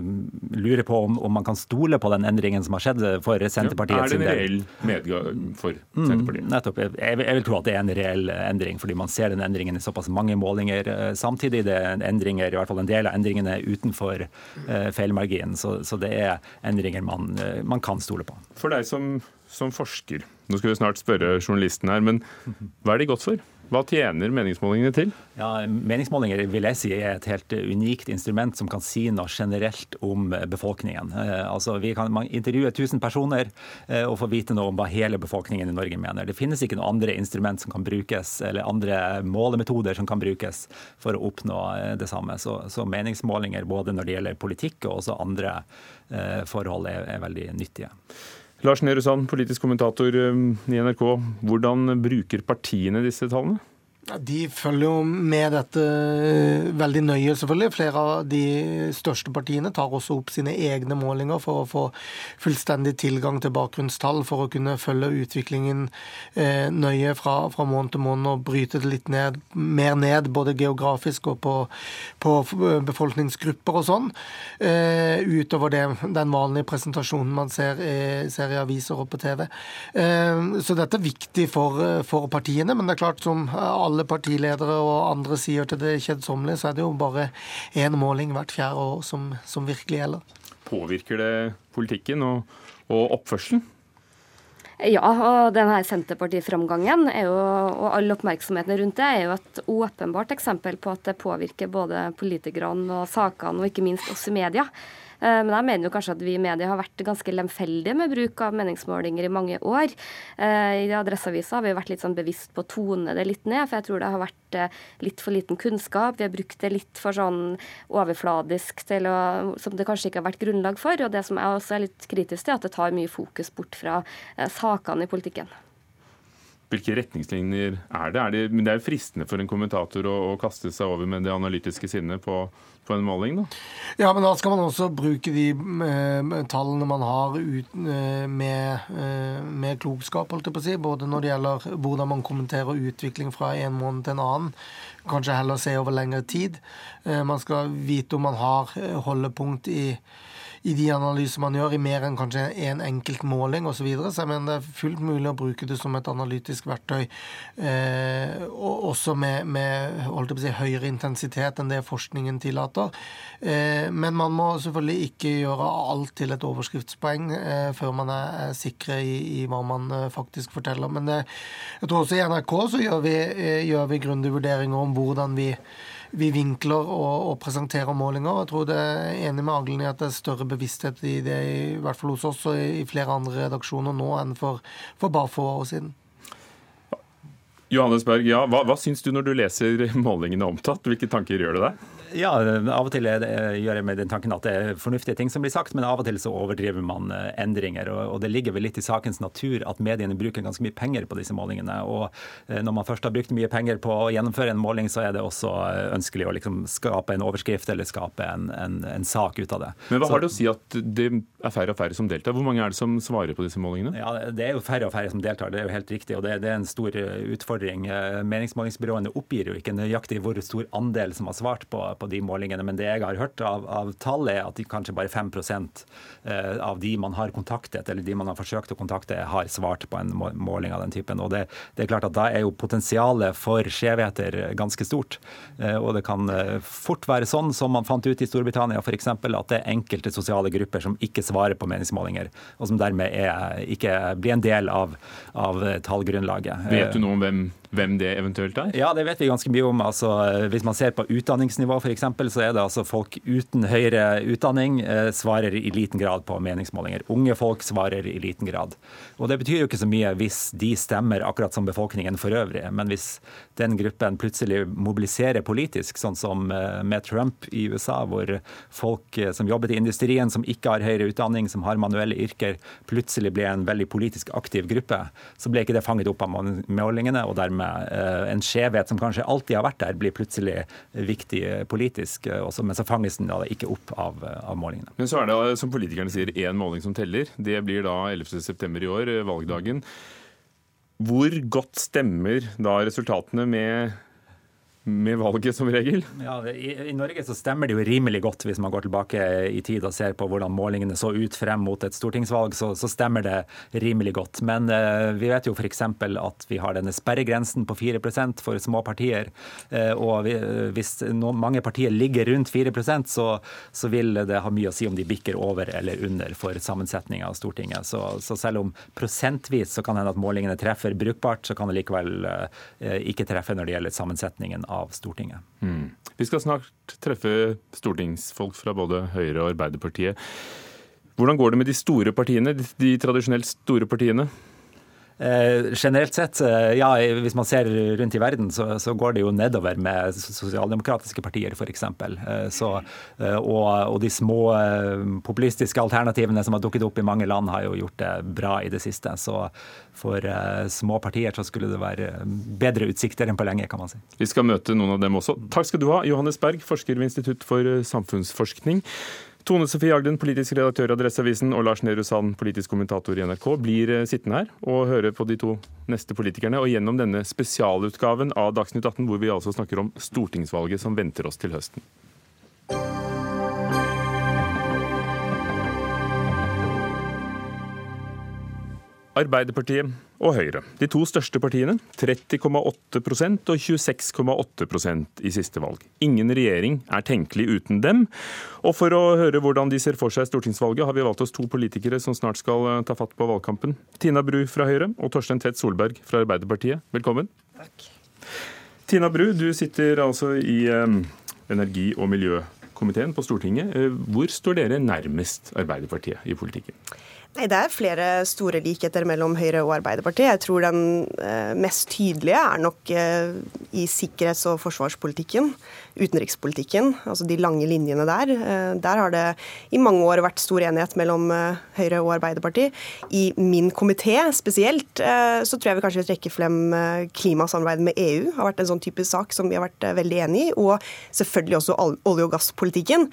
Speaker 6: lurer på om, om, man kan stole på den endringen som har skjedd for Senterpartiet
Speaker 1: ja, Er det en reell medgang for mm, Senterpartiet?
Speaker 6: Mm, nettopp. Jeg, jeg, vil tro at det er en reell endring, fordi man ser den endringen i såpass mange målinger eh, samtidig. Det er endringer, i hvert fall en del av endringene utenfor eh, feilmarginen. Så, så, det er endringer man, eh, man, kan stole på.
Speaker 1: For deg som, som forsker, nå skal vi snart spørre journalisten her, men hva er de godt for? Hva tjener meningsmålingene til?
Speaker 6: Ja, Meningsmålinger vil jeg si er et helt unikt instrument som kan si noe generelt om befolkningen. Eh, altså, Vi kan intervjue 1000 personer eh, og få vite noe om hva hele befolkningen i Norge mener. Det finnes ikke noen andre instrument som kan brukes, eller andre målemetoder som kan brukes for å oppnå eh, det samme. Så, så meningsmålinger både når det gjelder politikk og også andre forhold, er, er veldig nyttige.
Speaker 1: Lars Nehru Sand, politisk kommentator um, i NRK. Hvordan bruker partiene disse tallene?
Speaker 2: De følger jo med dette eh, veldig nøye, selvfølgelig. Flere av de største partiene tar også opp sine egne målinger for å få fullstendig tilgang til bakgrunnstall, for å kunne følge utviklingen eh, nøye fra, fra måned til måned og bryte det litt ned, mer ned, både geografisk og på, på befolkningsgrupper og sånn. Eh, utover det, den vanlige presentasjonen man ser, ser i aviser og på TV. Så dette er viktig for, for partiene, men det er klart som alle alle partiledere og andre sier til det kjedsommelige, så er det jo bare én måling hvert fjerde år som, som virkelig gjelder.
Speaker 1: Påvirker det politikken og, og oppførselen?
Speaker 3: Ja, og denne Senterparti-framgangen og all oppmerksomheten rundt det er jo et åpenbart eksempel på at det påvirker både politikerne og sakene, og ikke minst oss i media. Eh, men jeg mener jo kanskje at vi i media har vært ganske lemfeldige med bruk av meningsmålinger i mange år. Eh, I Adresseavisa har vi vært litt sånn bevisst på å tone det litt ned, for jeg tror det har vært eh, litt for liten kunnskap. Vi har brukt det litt for sånn overfladisk til å, som det kanskje ikke har vært grunnlag for. Og det som jeg også er litt kritisk til, er at det tar mye fokus bort fra sakene i politikken.
Speaker 1: Hvilke retningslinjer er det? Er det, men det er jo fristende for en kommentator å, å kaste seg over med det analytiske sinnet på, på, en måling, da?
Speaker 2: Ja, men da skal man også bruke de eh, tallene man har ut, eh, med, eh, med, klokskap, holdt jeg på å si. Både når det gjelder hvordan man kommenterer utvikling fra en måned til en annen. Kanskje heller se over lengre tid. Eh, man skal vite om man har holdepunkt i i de analyser man gjør, i mer enn kanskje én en enkelt måling osv. Så, videre. så jeg mener det er fullt mulig å bruke det som et analytisk verktøy, eh, og også med, med holdt jeg på å si, høyere intensitet enn det forskningen tillater. Eh, men man må selvfølgelig ikke gjøre alt til et overskriftspoeng eh, før man er, er sikre i, i, hva man eh, faktisk forteller. Men eh, jeg tror også i NRK så gjør vi, eh, vi grundige vurderinger om hvordan vi vi vinkler og, og, presenterer målinger. Jeg tror det er enig med Aglen i at det er større bevissthet i det, i hvert fall hos oss og i flere andre redaksjoner nå enn for, for bare få år siden.
Speaker 1: Johannes Berg, ja, hva, hva syns du når du leser målingene omtatt? Hvilke tanker gjør det deg?
Speaker 6: Ja, av og til det, gjør jeg med den tanken at det er fornuftige ting som blir sagt, men av og til så overdriver man eh, endringer. Og, det ligger vel litt i sakens natur at mediene bruker ganske mye penger på disse målingene. Og eh, når man først har brukt mye penger på å gjennomføre en måling, så er det også eh, ønskelig å liksom skape en overskrift eller skape en, en, en sak ut av det.
Speaker 1: Men hva har det å si at det er færre og færre som deltar. Hvor mange er det som svarer på disse målingene?
Speaker 6: Ja, Det er jo færre og færre som deltar, det er jo helt riktig. og Det, det er en stor eh, utfordring. Eh, meningsmålingsbyråene oppgir jo ikke nøyaktig hvor stor andel som har svart på, på de målingene. Men det jeg har hørt av, av tallet, er at kanskje bare 5 eh, av de man har kontaktet, eller de man har forsøkt å kontakte, har svart på en måling av den typen. Og det, det er klart at Da er jo potensialet for skjevheter ganske stort. Og det kan fort være sånn som man fant ut i Storbritannia f.eks., at det er enkelte sosiale grupper som ikke svarer på meningsmålinger, og som dermed er, ikke blir en del av, av tallgrunnlaget.
Speaker 1: Vet du noe om hvem um, hvem det eventuelt er?
Speaker 6: Ja, det vet vi ganske mye om. Altså, hvis man ser på utdanningsnivå f.eks., så er det altså folk uten høyere utdanning eh, svarer i liten grad på meningsmålinger. Unge folk svarer i liten grad. Og Det betyr jo ikke så mye hvis de stemmer akkurat som befolkningen for øvrig. Men hvis den gruppen plutselig mobiliserer politisk, sånn som eh, med Trump i USA, hvor folk eh, som jobbet i industrien, som ikke har høyere utdanning, som har manuelle yrker, plutselig ble en veldig politisk aktiv gruppe, så ble ikke det fanget opp av målingene. og dermed med eh, en skjevhet som kanskje alltid har vært der, blir plutselig viktig politisk. Eh, Også, men så fanges den da ikke opp av, eh, av, målingene.
Speaker 1: Men så er det, som politikerne sier, én måling som teller. Det blir da 11.9. i år, valgdagen. Hvor godt stemmer da resultatene med med valget, som regel?
Speaker 6: Ja, i, i, Norge så stemmer det jo rimelig godt, hvis man går tilbake i tid og ser på hvordan målingene så ut frem mot et stortingsvalg, så, så stemmer det rimelig godt. Men eh, vi vet jo f.eks. at vi har denne sperregrensen på 4% for små partier. Eh, og vi, hvis no, mange partier ligger rundt 4% så, så vil det ha mye å si om de bikker over eller under for sammensetninga av Stortinget. Så, så, selv om prosentvis så kan hende at målingene treffer brukbart, så kan det likevel eh, ikke treffe når det gjelder sammensetningen av Stortinget. Mm.
Speaker 1: Vi skal snart treffe stortingsfolk fra både Høyre og Arbeiderpartiet. Hvordan går det med de store partiene, de tradisjonelt store partiene?
Speaker 6: Eh, generelt sett, eh, ja, hvis man ser rundt i verden, så, så går det jo nedover med sosialdemokratiske partier, f.eks. Eh, eh, og, og de små eh, populistiske alternativene som har dukket opp i mange land, har jo gjort det bra i det siste. Så for små partier så skulle det være bedre utsikter enn på lenge, kan man si.
Speaker 1: Vi skal møte noen av dem også. Takk skal du ha, Johannes Berg, forsker ved Institutt for samfunnsforskning. Tone Sofie Agden, politisk redaktør i Adresseavisen, og Lars Nehru Sand, politisk kommentator i NRK, blir eh, sittende her og høre på de to neste politikerne. Og gjennom denne spesialutgaven av Dagsnytt 18, hvor vi altså snakker om stortingsvalget som venter oss til høsten. Arbeiderpartiet og Høyre. De to største partiene, 30,8% og 26,8% i siste valg. Ingen regjering er tenkelig uten dem. Og For å høre hvordan de ser for seg stortingsvalget, har vi valgt oss to politikere som snart skal eh, ta fatt på valgkampen. Tina Bru fra Høyre og Torstein Tvedt Solberg fra Arbeiderpartiet. Velkommen.
Speaker 7: Takk.
Speaker 1: Tina Bru, du sitter altså i um, energi- og miljøkomiteen på Stortinget. Eh, hvor står dere nærmest Arbeiderpartiet i politikken?
Speaker 7: Nei, Det er flere store likheter mellom Høyre og Arbeiderpartiet. Jeg tror den eh, mest tydelige er nok eh, i sikkerhets- og forsvarspolitikken utenrikspolitikken, altså de lange linjene der. Eh, der har det i mange år vært stor enighet mellom Høyre og Arbeiderpartiet. I min komité spesielt så tror jeg vi kanskje vil trekke frem klimasamarbeidet med EU. har vært en sånn type sak som vi har vært veldig enig i. Og selvfølgelig også olje- og gasspolitikken,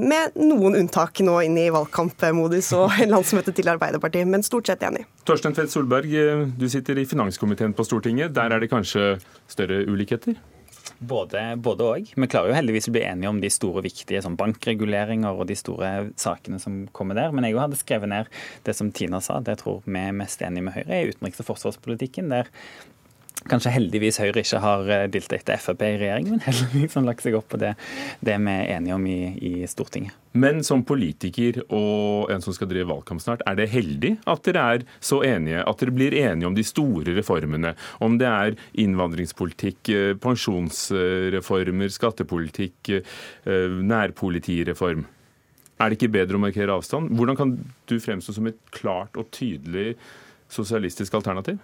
Speaker 7: med noen unntak nå inn i valgkampmodus og landsmøtet til Arbeiderpartiet, men stort sett enig.
Speaker 1: Torstein Tvedt Solberg, du sitter i finanskomiteen på Stortinget. Der er det kanskje større ulikheter?
Speaker 8: Både, både og. Vi klarer jo heldigvis å bli enige om de store, viktige sånn bankreguleringer og de store sakene som kommer der. Men jeg hadde skrevet ned det som Tina sa, det jeg tror vi er mest enige med Høyre, er utenriks- og forsvarspolitikken. Der kanskje heldigvis Høyre ikke har eh, dilta etter Frp i regjering, men heldigvis har lagt seg opp på det, det vi er enige om i, i, Stortinget.
Speaker 1: Men som politiker og en som skal drive valgkamp snart, er det heldig at dere er så enige, at dere blir enige om de store reformene? Om det er innvandringspolitikk, eh, pensjonsreformer, skattepolitikk, eh, nærpolitireform. Er det ikke bedre å markere avstand? Hvordan kan du fremstå som et klart og tydelig sosialistisk alternativ?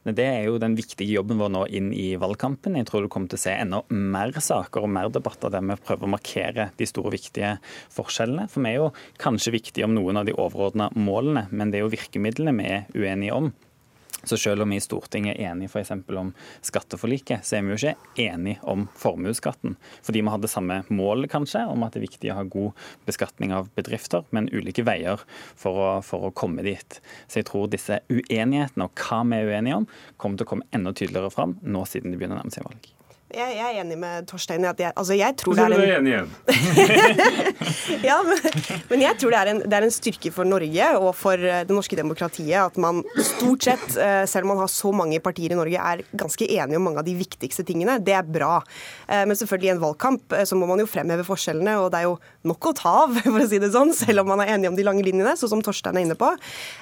Speaker 8: Det er jo den viktige jobben vår nå inn i valgkampen. Jeg tror du kommer til å se enda mer saker og mer debatter der vi prøver å markere de store, viktige forskjellene. For vi er jo kanskje viktige om noen av de overordna målene, men det er jo virkemidlene vi er uenige om. Så selv om vi i Stortinget er enige f.eks. om skatteforliket, så er vi jo ikke enige om formuesskatten. Fordi vi har det samme målet, kanskje, om at det er viktig å ha god beskatning av bedrifter, men ulike veier for å, for å komme dit. Så jeg tror disse uenighetene og hva vi er uenige om, kommer til å komme enda tydeligere fram nå siden det begynner å nærme seg valg.
Speaker 7: Jeg, jeg, er enig med Torstein at jeg, altså jeg tror det
Speaker 1: du er
Speaker 7: en
Speaker 1: enig igjen.
Speaker 7: ja, men, men jeg tror det er, en, det er en styrke for Norge og for eh, det norske demokratiet at man stort sett, eh, selv om man har så mange partier i Norge, er ganske enige om mange av de viktigste tingene. Det er bra. Eh, Men selvfølgelig i en valgkamp så må man jo fremheve forskjellene, og det er jo nok å ta av, for å si det sånn, selv om man er enig om de lange linjene, sånn som Torstein er inne på.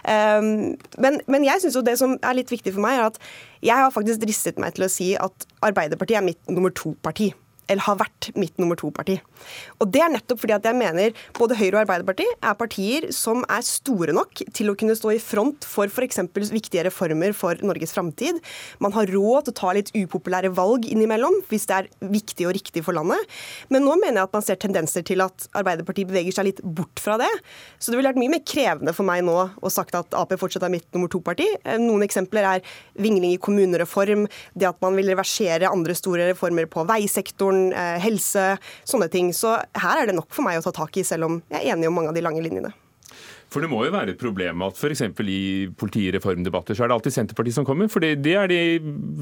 Speaker 7: Men, men jeg synes jo det som er litt viktig for meg, er at jeg har faktisk dristet meg til å si at Arbeiderpartiet er mitt nummer to-parti eller har vært mitt nummer to-parti. Og Det er nettopp fordi at jeg mener både Høyre og Arbeiderpartiet er partier som er store nok til å kunne stå i front for f.eks. viktige reformer for Norges framtid. Man har råd til å ta litt upopulære valg innimellom hvis det er viktig og riktig for landet. Men nå mener jeg at man ser tendenser til at Arbeiderpartiet beveger seg litt bort fra det. Så det ville vært mye mer krevende for meg nå å sagt at Ap fortsatt er mitt nummer to-parti. Noen eksempler er vingling i kommunereform, det at man vil reversere andre store reformer på veisektoren, eh, helse, sånne ting. Så her er det nok for meg å ta tak i, selv om jeg er enig om mange av de lange linjene.
Speaker 1: For det må jo være et problem at f.eks. i politireformdebatter så er det alltid Senterpartiet som kommer. For det er de,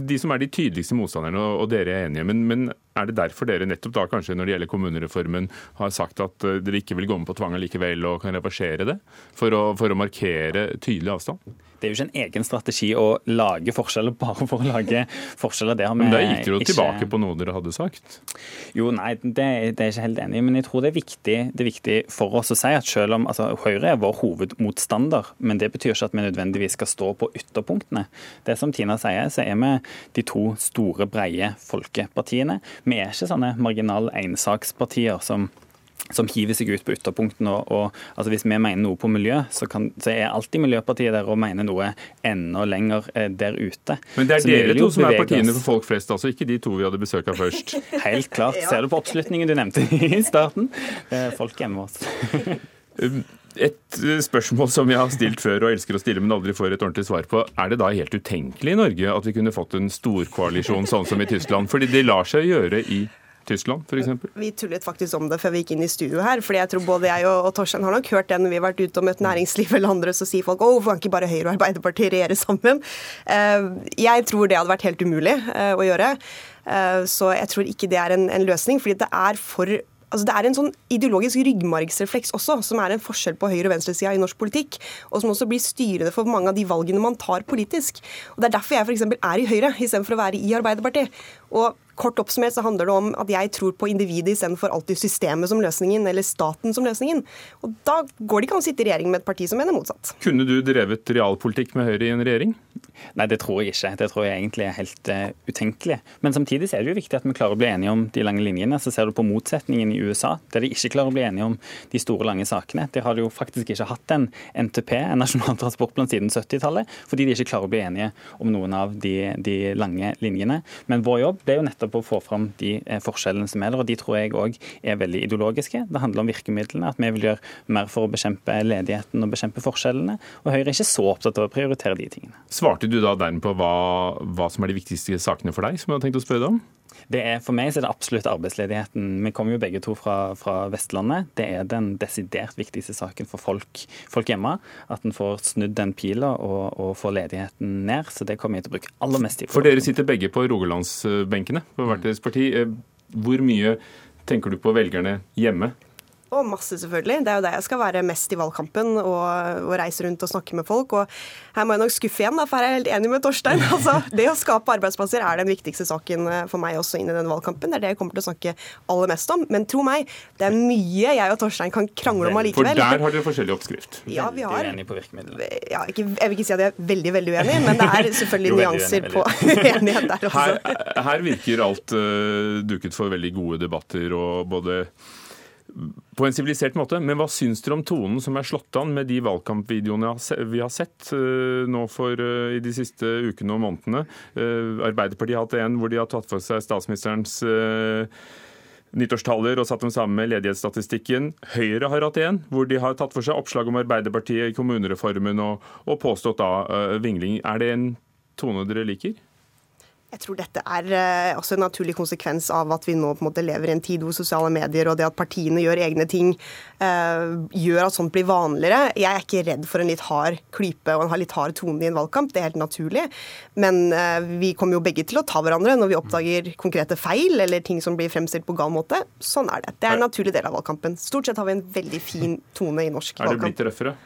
Speaker 1: de, som er de tydeligste motstanderne, og dere er enige. Men, men, er det derfor dere nettopp da kanskje når det gjelder kommunereformen har sagt at eh, dere ikke vil gå med på tvang likevel og kan reversere det? For å, for å markere tydelig avstand?
Speaker 8: Det er jo ikke en egen strategi å lage forskjeller bare for å lage forskjeller. Det
Speaker 1: Men da gikk dere jo ikke... tilbake på noe dere hadde sagt?
Speaker 8: Jo, nei, det, det er jeg ikke helt enig i. Men jeg tror det er, viktig, det er viktig for oss å si at selv om altså, Høyre er vår hovedmotstander, men det betyr ikke at vi nødvendigvis skal stå på ytterpunktene. Det som Tina sier, så er vi de to store, breie folkepartiene. Vi er ikke sånne marginal ensakspartier som som hiver seg ut på ytterpunktene. Og, og, altså Hvis vi mener noe på miljø, så, kan, så, er alltid Miljøpartiet der og mener noe enda lenger eh, der ute.
Speaker 1: Men det er dere to som er partiene for folk flest, altså ikke de to vi hadde besøk av først?
Speaker 8: Helt klart. Ser du på oppslutningen du nevnte i starten? Eh, folk hjemme hos
Speaker 1: um, et eh, spørsmål som jeg har stilt før og elsker å stille, men aldri får et ordentlig svar på. Er det da helt utenkelig i Norge at vi kunne fått en storkoalisjon sånn som i Tyskland? Fordi det lar seg gjøre i Tyskland f.eks.?
Speaker 7: Vi tullet faktisk om det før vi gikk inn i studio her. fordi jeg tror både jeg og, og Torstein har nok hørt det når vi har vært ute og møtt næringsliv eller andre, så sier folk å, hvorfor kan ikke bare Høyre og Arbeiderpartiet regjere sammen? Uh, jeg tror det hadde vært helt umulig uh, å gjøre. Så jeg tror ikke det er en, en løsning, fordi det er for Altså det er en sånn ideologisk ryggmargsrefleks også, som er en forskjell på høyre- og venstresida i norsk politikk, og som også blir styrende for mange av de valgene man tar politisk. Og Det er derfor jeg f.eks. er i Høyre, istedenfor å være i Arbeiderpartiet. Og Kort oppsummert så handler det om at jeg tror på individet istedenfor alltid systemet som løsningen, eller staten som løsningen. Og da går det ikke an å sitte i regjering med et parti som mener motsatt.
Speaker 1: Kunne du drevet realpolitikk med Høyre i en regjering?
Speaker 8: Nei, det tror jeg ikke. Det tror jeg egentlig er helt uh, utenkelig. Men samtidig er det jo viktig at vi klarer å bli enige om de lange linjene. Så ser du på motsetningen i USA, der de ikke klarer å bli enige om de store, lange sakene. Der har de jo faktisk ikke hatt en NTP, en nasjonal transportplan, siden 70-tallet, fordi de ikke klarer å bli enige om noen av de, de lange linjene. Men vår jobb det er jo nettopp nettopp å få fram de eh, forskjellene som er der. og De tror jeg òg er veldig ideologiske. Det handler om virkemidlene, at vi vil gjøre mer for å bekjempe ledigheten og bekjempe forskjellene. Og Høyre er ikke så opptatt av å prioritere de tingene.
Speaker 1: Svarte du da dermed på hva, hva som er de viktigste sakene for deg, som jeg har tenkt å spørre deg om?
Speaker 8: Det er, for meg så er det absolutt arbeidsledigheten. Vi kommer jo begge to fra, fra, Vestlandet. Det er den desidert viktigste saken for folk, folk hjemme. At en får snudd den pila og, og, får ledigheten ned. Så det kommer jeg til å bruke aller mest tid
Speaker 1: på. For dere sitter begge på rogalandsbenkene på hvert deres parti. Eh, hvor mye tenker du på velgerne hjemme?
Speaker 7: Og masse, selvfølgelig. Det er jo der jeg skal være mest i valgkampen og, og, reise rundt og snakke med folk. Og her må jeg nok skuffe igjen, for jeg er helt enig med Torstein. Altså, det å skape arbeidsplasser er den viktigste saken eh, for meg også inn i den valgkampen. Det er det jeg kommer til å snakke aller mest om. Men tro meg, det er mye jeg og Torstein kan krangle om allikevel.
Speaker 1: For der har dere forskjellig oppskrift.
Speaker 7: Ja, vi har.
Speaker 8: Uenige på virkemidlene.
Speaker 7: Ja, ikke, jeg vil ikke si at jeg er veldig, veldig uenig, men det er selvfølgelig nyanser på uenighet der også.
Speaker 1: Her, her virker alt uh, duket for veldig gode debatter og både på en sivilisert måte. Men hva syns dere om tonen som er slått an med de valgkampvideoene vi har sett uh, nå for uh, i de siste ukene og månedene? Uh, Arbeiderpartiet har hatt en hvor de har tatt for seg statsministerens nyttårstaler og satt dem sammen med ledighetsstatistikken. Høyre har hatt en hvor de har tatt for seg oppslag om Arbeiderpartiet i kommunereformen og påstått da vingling. Er det en tone dere liker?
Speaker 7: Jeg tror dette er eh, også en naturlig konsekvens av at vi nå på en måte lever i en tid hvor sosiale medier og det at partiene gjør egne ting, uh, gjør at sånt blir vanligere. Jeg er ikke redd for en litt hard klype og en litt hard tone i en valgkamp, det er helt naturlig. Men uh, vi kommer jo begge til å ta hverandre når vi oppdager konkrete feil eller ting som blir fremstilt på gal måte. Sånn er det. Det er en naturlig del av valgkampen. Stort sett har vi en veldig fin tone i norsk valgkamp.
Speaker 1: Er det blitt røffere?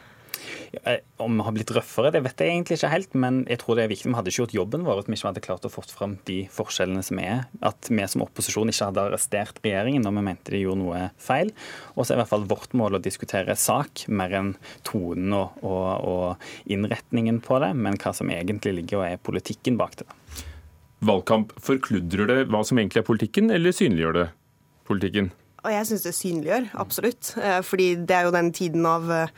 Speaker 8: Om vi har blitt røffere, det vet jeg egentlig ikke helt. Men jeg tror det er viktig. Vi hadde ikke gjort jobben vår at vi ikke hadde klart å fått fram de forskjellene som er. At vi som opposisjon ikke hadde arrestert regjeringen når vi mente de gjorde noe feil. Og så er i hvert fall vårt mål å diskutere sak mer enn tonen og, og, og innretningen på det, men hva som egentlig ligger og er politikken bak det.
Speaker 1: Valgkamp, forkludrer det hva som egentlig er politikken, eller synliggjør det politikken?
Speaker 7: Og jeg syns det synliggjør, absolutt. Eh, fordi det er jo den tiden av eh,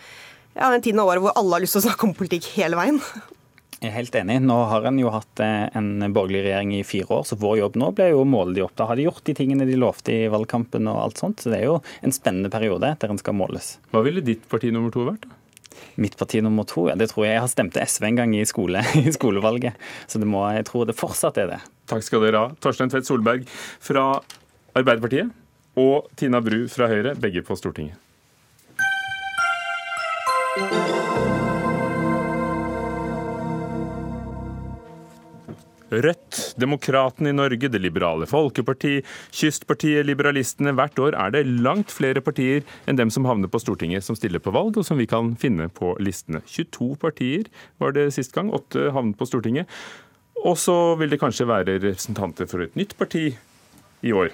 Speaker 7: ja, den tiden av året hvor alle har lyst til å snakke om politikk hele veien.
Speaker 8: Jeg er helt enig. Nå har en jo hatt eh, en borgerlig regjering i fire år, så vår jobb nå blir jo å måle de opp. Da har de gjort de tingene de lovte i valgkampen og alt sånt. Så det er jo en spennende periode der en skal måles.
Speaker 1: Hva ville ditt parti nummer to vært?
Speaker 8: Mitt parti nummer to, ja, det tror jeg jeg har stemt SV en gang i, skole, i skolevalget. Så det må, jeg tror det fortsatt er det.
Speaker 1: Takk skal dere ha. Torstein Tvedt Solberg fra Arbeiderpartiet og Tina Bru fra Høyre, begge på Stortinget. Rødt, Demokratene i Norge, Det liberale folkeparti, Kystpartiet, Liberalistene. Hvert år er det langt flere partier enn dem som havner på Stortinget som stiller på valg, og som vi kan finne på listene. 22 partier var det sist gang, åtte havnet på Stortinget. Og så vil det kanskje være representanter for et nytt parti i år.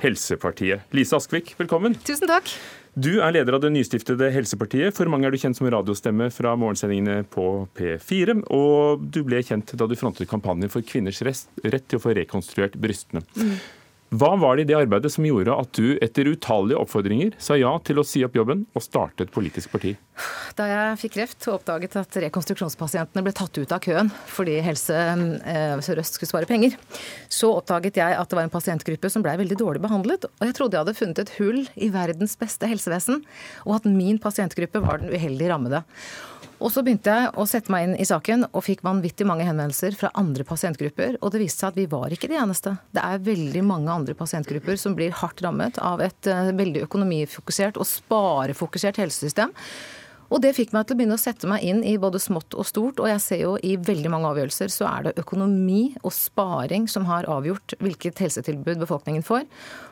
Speaker 1: Helsepartiet. Lise Askvik, velkommen.
Speaker 9: Tusen takk.
Speaker 1: Du er leder av det nystiftede Helsepartiet. For mange er du kjent som radiostemme fra morgensendingene på P4. Og du ble kjent da du frontet kampanjen for kvinners rett til å få rekonstruert brystene. Mm. Hva var det i det arbeidet som gjorde at du etter utallige oppfordringer sa ja til å si opp jobben og starte et politisk parti?
Speaker 9: Da jeg fikk kreft og oppdaget at rekonstruksjonspasientene ble tatt ut av køen fordi Helse eh, Sør-Øst skulle spare penger, så oppdaget jeg at det var en pasientgruppe som blei veldig dårlig behandlet. Og jeg trodde jeg hadde funnet et hull i verdens beste helsevesen, og at min pasientgruppe var den uheldig rammede. Og så begynte jeg å sette meg inn i saken og fikk vanvittig mange henvendelser fra andre pasientgrupper. Og det viste seg at vi var ikke de eneste. Det er veldig mange andre pasientgrupper som blir hardt rammet av et uh, veldig økonomifokusert og sparefokusert helsesystem. Og det fikk meg til å begynne å sette meg inn i både smått og stort. Og jeg ser jo i veldig mange avgjørelser så er det økonomi og sparing som har avgjort hvilket helsetilbud befolkningen får.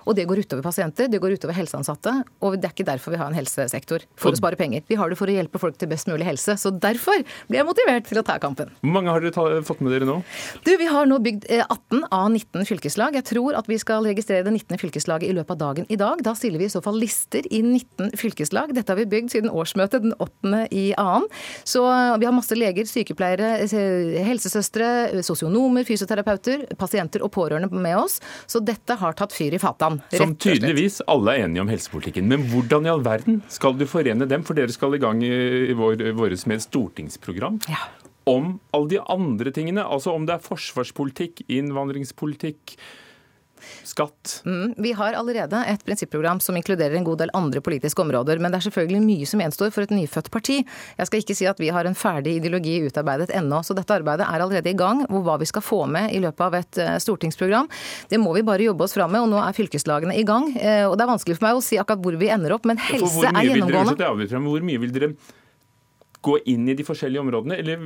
Speaker 9: Og det går utover pasienter, det går utover helseansatte. Og det er ikke derfor vi har en helsesektor, for å spare penger. Vi har det for å hjelpe folk til best mulig helse. Så derfor blir jeg motivert til å ta kampen.
Speaker 1: Hvor mange har dere fått med dere nå?
Speaker 9: Du, Vi har nå bygd 18 eh, av 19 fylkeslag. Jeg tror at vi skal registrere det 19. fylkeslaget i løpet av dagen i dag. Da stiller vi i så fall lister i 19 fylkeslag. Dette har vi bygd siden årsmøtet den 8. i annen. Så vi har masse leger, sykepleiere, eh, helsesøstre, sosionomer, fysioterapeuter, pasienter og pårørende med oss. Så dette har tatt fyr i fatan.
Speaker 1: Som tydeligvis alle er enige om helsepolitikken. Men hvordan i all verden skal du forene dem? For dere skal i gang i vår, våres med et stortingsprogram. Ja. Om alle de andre tingene, altså om det er forsvarspolitikk, innvandringspolitikk, skatt?
Speaker 9: Mm, vi har allerede et prinsipprogram som inkluderer en god del andre politiske områder. Men det er selvfølgelig mye som gjenstår for et nyfødt parti. Jeg skal ikke si at vi har en ferdig ideologi utarbeidet ennå. Så dette arbeidet er allerede i gang. Hvor hva vi skal få med i løpet av et eh, stortingsprogram, det må vi bare jobbe oss fram med. Og nå er fylkeslagene i gang. Eh, og det er vanskelig for meg å si akkurat hvor vi ender opp, men helse er gjennomgående.
Speaker 1: Hvor mye vil dere gå inn i de forskjellige områdene, eller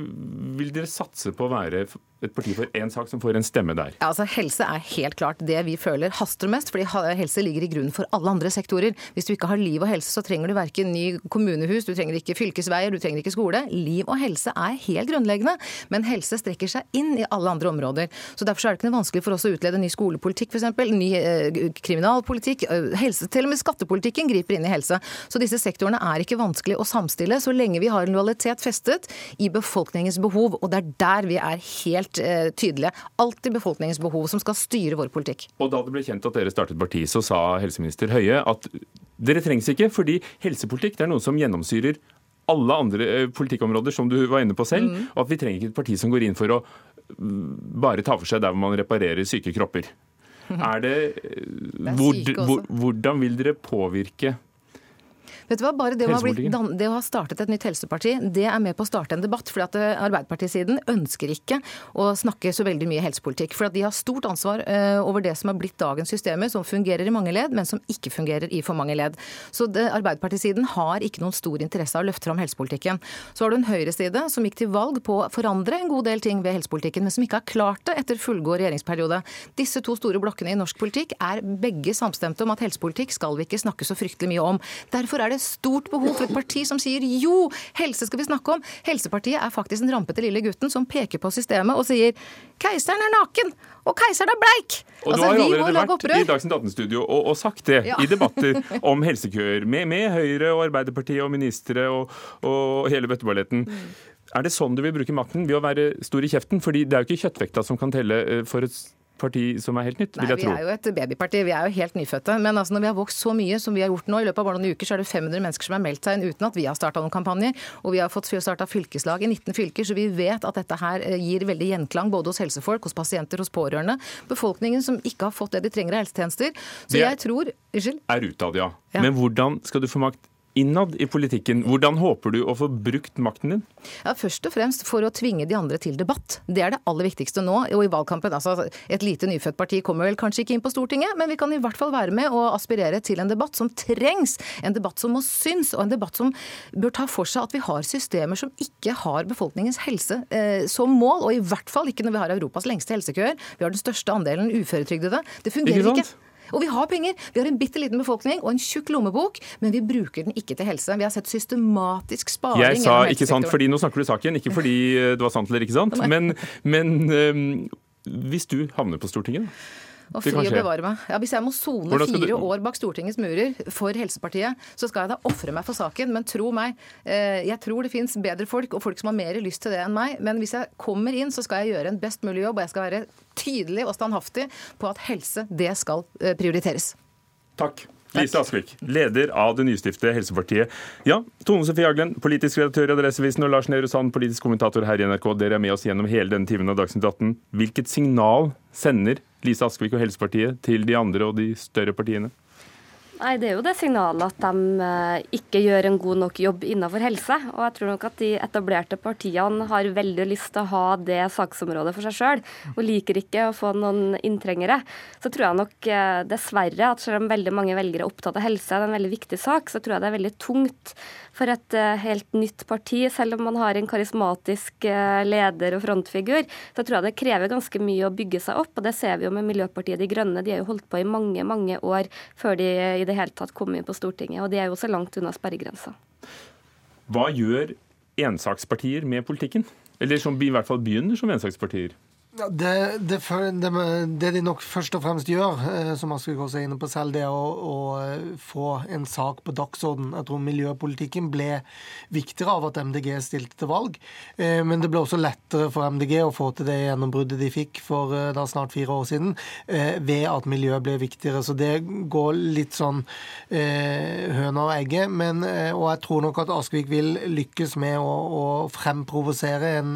Speaker 1: vil dere satse på å være et parti for én sak som får en stemme der?
Speaker 9: Ja, altså Helse er helt klart det vi føler haster mest, fordi helse ligger i grunnen for alle andre sektorer. Hvis du ikke har liv og helse, så trenger du verken ny kommunehus, du trenger ikke fylkesveier, du trenger ikke skole. Liv og helse er helt grunnleggende, men helse strekker seg inn i alle andre områder. Så Derfor er det ikke noe vanskelig for oss å utlede ny skolepolitikk, f.eks. Ny eh, kriminalpolitikk. Helse, til og med skattepolitikken griper inn i helse. Så disse sektorene er ikke vanskelig å samstille så lenge vi har en lojalitet festet i befolkningens behov. Og det er der vi er helt eh, tydelige. Alltid befolkningens behov som skal styre vår politikk.
Speaker 1: Og Da det ble kjent at dere startet parti, så sa helseminister Høie at dere trengs ikke, fordi helsepolitikk det er noe som gjennomsyrer alle andre eh, politikkområder, som du var inne på selv. Mm. Og at vi trenger ikke et parti som går inn for å mm, bare ta for seg der hvor man reparerer syke kropper. Er det, det er hvor, hvor, Hvordan vil dere påvirke
Speaker 9: Vet du hva, bare det å, blitt, det å ha startet et nytt helseparti, det er med på å starte en debatt. fordi at eh, Arbeiderpartisiden ønsker ikke å snakke så veldig mye helsepolitikk. For at de har stort ansvar uh, over det som har blitt dagens systemer, som fungerer i mange ledd, men som ikke fungerer i for mange ledd. Så det, Arbeiderpartisiden har ikke noen stor interesse av å løfte fram helsepolitikken. Så har du en høyreside som gikk til valg på å forandre en god del ting ved helsepolitikken, men som ikke har klart det etter fullgod regjeringsperiode. Disse to store blokkene i norsk politikk er begge samstemte om at helsepolitikk skal vi ikke snakke så fryktelig mye om. Derfor er det stort behov for et parti som sier jo, helse skal vi snakke om. Helsepartiet er faktisk den rampete lille gutten som peker på systemet og sier keiseren er naken og keiseren er bleik.
Speaker 1: Og altså, Du har jo allerede vært i Dagsnytt 18-studio og, og, sagt det ja. i debatter om helsekøer med, med, Høyre og Arbeiderpartiet og ministre og, og hele bøtteballetten. Mm. Er det sånn du vil bruke makten, ved å være stor i kjeften? Fordi det er jo ikke kjøttvekta som kan telle eh, for et parti som er helt nytt, vil jeg tro.
Speaker 9: Nei, Vi er jo et babyparti, vi er jo helt nyfødte. Men altså, når vi har vokst så mye som vi har gjort nå, i løpet av bare noen uker, så er det 500 mennesker som har meldt seg inn uten at vi har starta noen kampanjer. Og vi har fått starta fylkeslag i 19 fylker, så vi vet at dette her eh, gir veldig gjenklang både hos helsefolk, hos pasienter, hos pårørende. Befolkningen som ikke har fått det de trenger av helsetjenester. Så jeg tror Unnskyld?
Speaker 1: Er utad, ja. ja. Men hvordan skal du få makt innad i politikken. Hvordan håper du å få brukt makten din?
Speaker 9: Ja, Først og fremst for å tvinge de andre til debatt. Det er det aller viktigste nå. Og i valgkampen, altså Et lite nyfødt parti kommer vel kanskje ikke inn på Stortinget, men vi kan i hvert fall være med og aspirere til en debatt som trengs. En debatt som må synes, og en debatt som bør ta for seg at vi har systemer som ikke har befolkningens helse eh, som mål. Og i hvert fall ikke når vi har Europas lengste helsekøer. Vi har den største andelen uføretrygdede. Det fungerer ikke. Og vi har penger. Vi har en bitte liten befolkning og en tjukk lommebok, men vi bruker den ikke til helse. Vi har sett systematisk sparing
Speaker 1: Jeg sa ikke sant fordi nå snakker du saken, ikke fordi eh, det var sant eller ikke sant. Men, men um, hvis du havner på Stortinget, da?
Speaker 9: Og fri å bevare meg. Ja, Hvis jeg må sone fire du... år bak Stortingets murer for Helsepartiet, så skal jeg da ofre meg for saken. Men tro meg, eh, jeg tror det fins bedre folk, og folk som har mer lyst til det enn meg. Men hvis jeg kommer inn, så skal jeg gjøre en best mulig jobb, og jeg skal være tydelig og standhaftig på at helse, det skal eh, prioriteres.
Speaker 1: Takk. Lise Askvik, leder av det nystiftede Helsepartiet. Ja, Tone Sofie Aglen, politisk redaktør i Adresseavisen, og Lars Nehru Sand, politisk kommentator her i NRK. Dere er med oss gjennom hele denne timen av Dagsnytt 18. Hvilket signal sender Lise Askvik og Helsepartiet til de andre og de større partiene?
Speaker 3: Nei, Det er jo det signalet at de eh, ikke gjør en god nok jobb innenfor helse. Og jeg tror nok at de etablerte partiene har veldig lyst til å ha det saksområdet for seg sjøl, og liker ikke å få noen inntrengere. Så tror jeg nok eh, dessverre at selv om veldig mange velgere er opptatt av helse, det er en veldig viktig sak, så tror jeg det er veldig tungt for et uh, helt nytt parti, selv om man har en karismatisk uh, leder og frontfigur, så tror jeg det krever ganske mye å bygge seg opp. Og det ser vi jo med Miljøpartiet De Grønne. De har jo holdt på i mange, mange år før de i det hele tatt kom inn på Stortinget. Og de er jo også langt unna sperregrensa.
Speaker 1: Hva gjør ensakspartier med politikken? Eller som i hvert fall begynner som ensakspartier?
Speaker 2: Det, det, det, de nok først og fremst gjør, eh, som Askvik også er inne på selv, det er å, å eh, få en sak på dagsorden. Jeg tror miljøpolitikken ble viktigere av at MDG stilte til valg. Eh, men det ble også lettere for MDG å få til det gjennombruddet de fikk for da snart fire år siden, ved at miljøet ble viktigere. Så det går litt sånn høna og egget. Men, og jeg tror nok at Askvik vil lykkes med å, å fremprovosere en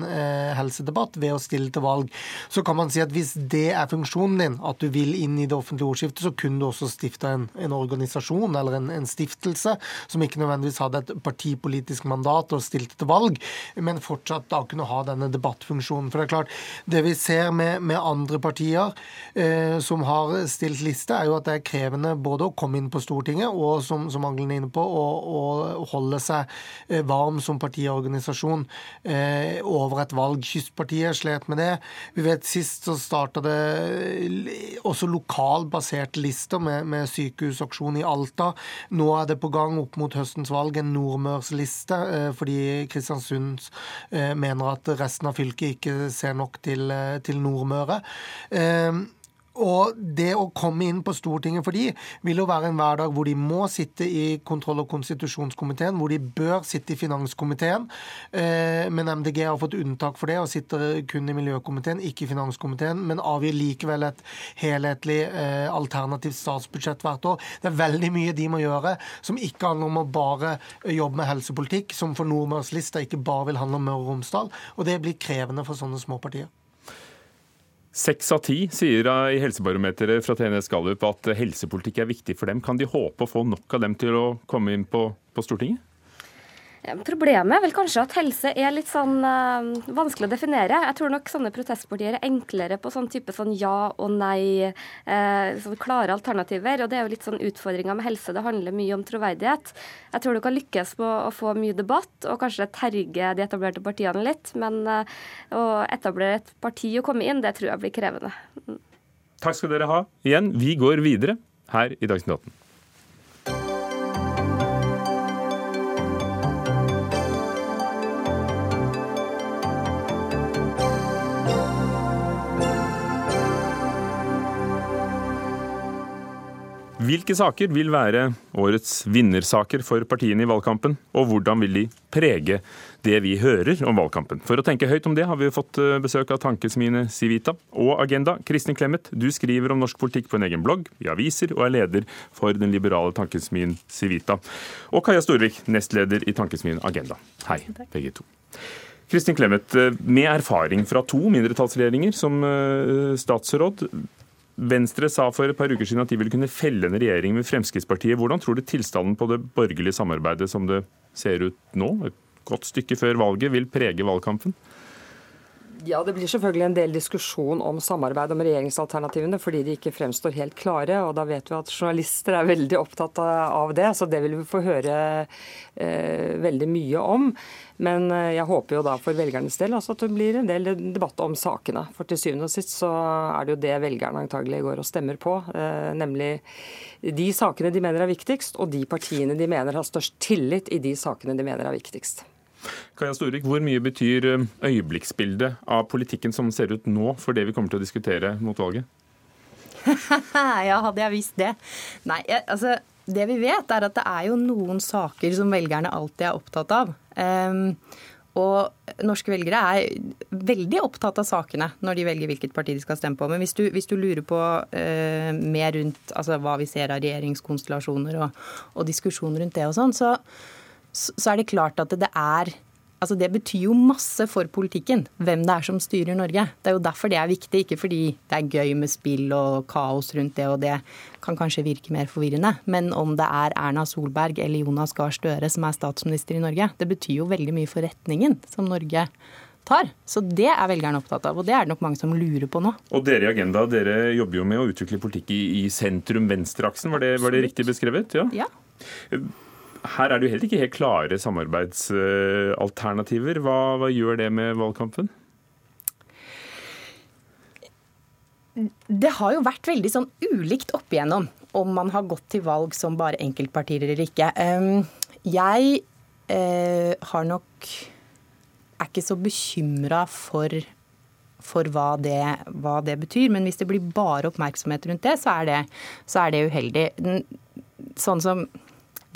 Speaker 2: helsedebatt ved å stille til valg. Så kan man si at hvis det er funksjonen din, at du vil inn i det offentlige ordskiftet, så kunne du også stifta en, en, organisasjon eller en, en, stiftelse som ikke nødvendigvis hadde et partipolitisk mandat og stilte til valg, men fortsatt da kunne ha denne debattfunksjonen. For det er klart, det vi ser med, med andre partier eh, som har stilt liste, er jo at det er krevende både å komme inn på Stortinget og, som, som Angelen er inne på, å, holde seg eh, varm som partiorganisasjon eh, over et valg. Kystpartiet slet med det. Vi vet Sist så starta det også lokalbaserte lister med, med sykehusaksjon i Alta. Nå er det på gang opp mot høstens valg en nordmørsliste, eh, fordi Kristiansund eh, mener at resten av fylket ikke ser nok til, eh, til Nordmøre. Og det å komme inn på Stortinget for de vil jo være en hverdag hvor de må sitte i kontroll- og konstitusjonskomiteen, hvor de bør sitte i finanskomiteen. Eh, men MDG har fått unntak for det og sitter kun i miljøkomiteen, ikke i finanskomiteen. Men avgir likevel et helhetlig eh, alternativt statsbudsjett hvert år. Det er veldig mye de må gjøre som ikke handler om å bare jobbe med helsepolitikk, som for Nordmørslista ikke bare vil handle om Møre og Romsdal. Og det blir krevende for sånne små partier.
Speaker 1: Seks av ti sier i Helsebarometeret fra TNS Gallup at helsepolitikk er viktig for dem. Kan de håpe å få nok av dem til å komme inn på, på Stortinget?
Speaker 3: Problemet er vel kanskje at helse er litt sånn uh, vanskelig å definere. Jeg tror nok sånne protestpartier er enklere på sånn type sånn ja og nei, uh, sånn klare alternativer. Og det er jo litt sånn utfordringa med helse. Det handler mye om troverdighet. Jeg tror du kan lykkes på å få mye debatt og kanskje terge de etablerte partiene litt. Men uh, å etablere et parti og komme inn, det tror jeg blir krevende.
Speaker 1: Takk skal dere ha igjen. Vi går videre her i Dagsnytt 18. Hvilke saker vil være årets vinnersaker for partiene i valgkampen, og hvordan vil de prege det vi hører om valgkampen? For å tenke høyt om det har vi fått eh, besøk av tankesmiene Civita og Agenda. Kristin Clemet, du skriver om norsk politikk på en egen blogg, i aviser, og er leder for den liberale tankesmien Civita. Og Kaja Storvik, nestleder i tankesmien Agenda. Hei, begge to. Kristin Clemet, eh, med erfaring fra to mindretallsregjeringer som eh, statsråd, Venstre sa for et par uker siden at de ville kunne felle en regjering med Fremskrittspartiet. Hvordan tror du tilstanden på det borgerlige samarbeidet som det ser ut nå, et godt stykke før valget, vil prege valgkampen?
Speaker 10: Ja, Det blir selvfølgelig en del diskusjon om samarbeid om regjeringsalternativene fordi de ikke fremstår helt klare. og Da vet vi at journalister er veldig opptatt av det, så det vil vi få høre eh, veldig mye om. Men eh, jeg håper jo da for velgernes del altså at det blir en del debatt om sakene. For til syvende og sist så er det jo det velgerne antagelig går og stemmer på. Eh, nemlig de sakene de mener er viktigst, og de partiene de mener har størst tillit i de sakene de mener er viktigst.
Speaker 1: Kaja Storvik, Hvor mye betyr eh, øyeblikksbildet av politikken som ser ut nå, for det vi kommer til å diskutere mot valget?
Speaker 11: ja, hadde jeg visst det. Nei, altså det vi vet, er at det er jo noen saker som velgerne alltid er opptatt av. Um, og norske velgere er veldig opptatt av sakene når de velger hvilket parti de skal stemme på. Men hvis du, hvis du lurer på uh, mer rundt altså, hva vi ser av regjeringskonstellasjoner og, og diskusjoner rundt det og sånn, så, så er det klart at det er Altså Det betyr jo masse for politikken, hvem det er som styrer Norge. Det er jo derfor det er viktig, ikke fordi det er gøy med spill og kaos rundt det, og det kan kanskje virke mer forvirrende. Men om det er Erna Solberg eller Jonas Gahr Støre som er statsminister i Norge, det betyr jo veldig mye for retningen som Norge tar. Så det er velgerne opptatt av, og det er det nok mange som lurer på nå.
Speaker 1: Og dere i Agenda, dere jobber jo med å utvikle politikk i, i sentrum-venstre-aksen, var, var, det riktig beskrevet?
Speaker 11: Ja. ja
Speaker 1: her er det jo heller ikke helt klare samarbeidsalternativer. Hva, hva gjør det med valgkampen?
Speaker 11: Det har jo vært veldig sånn ulikt opp igjennom om man har gått til valg som bare enkeltpartier eller ikke. Jeg eh, har nok er ikke så bekymra for, for hva, det, hva, det, betyr. Men hvis det blir bare oppmerksomhet rundt det, så er det, så er det uheldig. Sånn som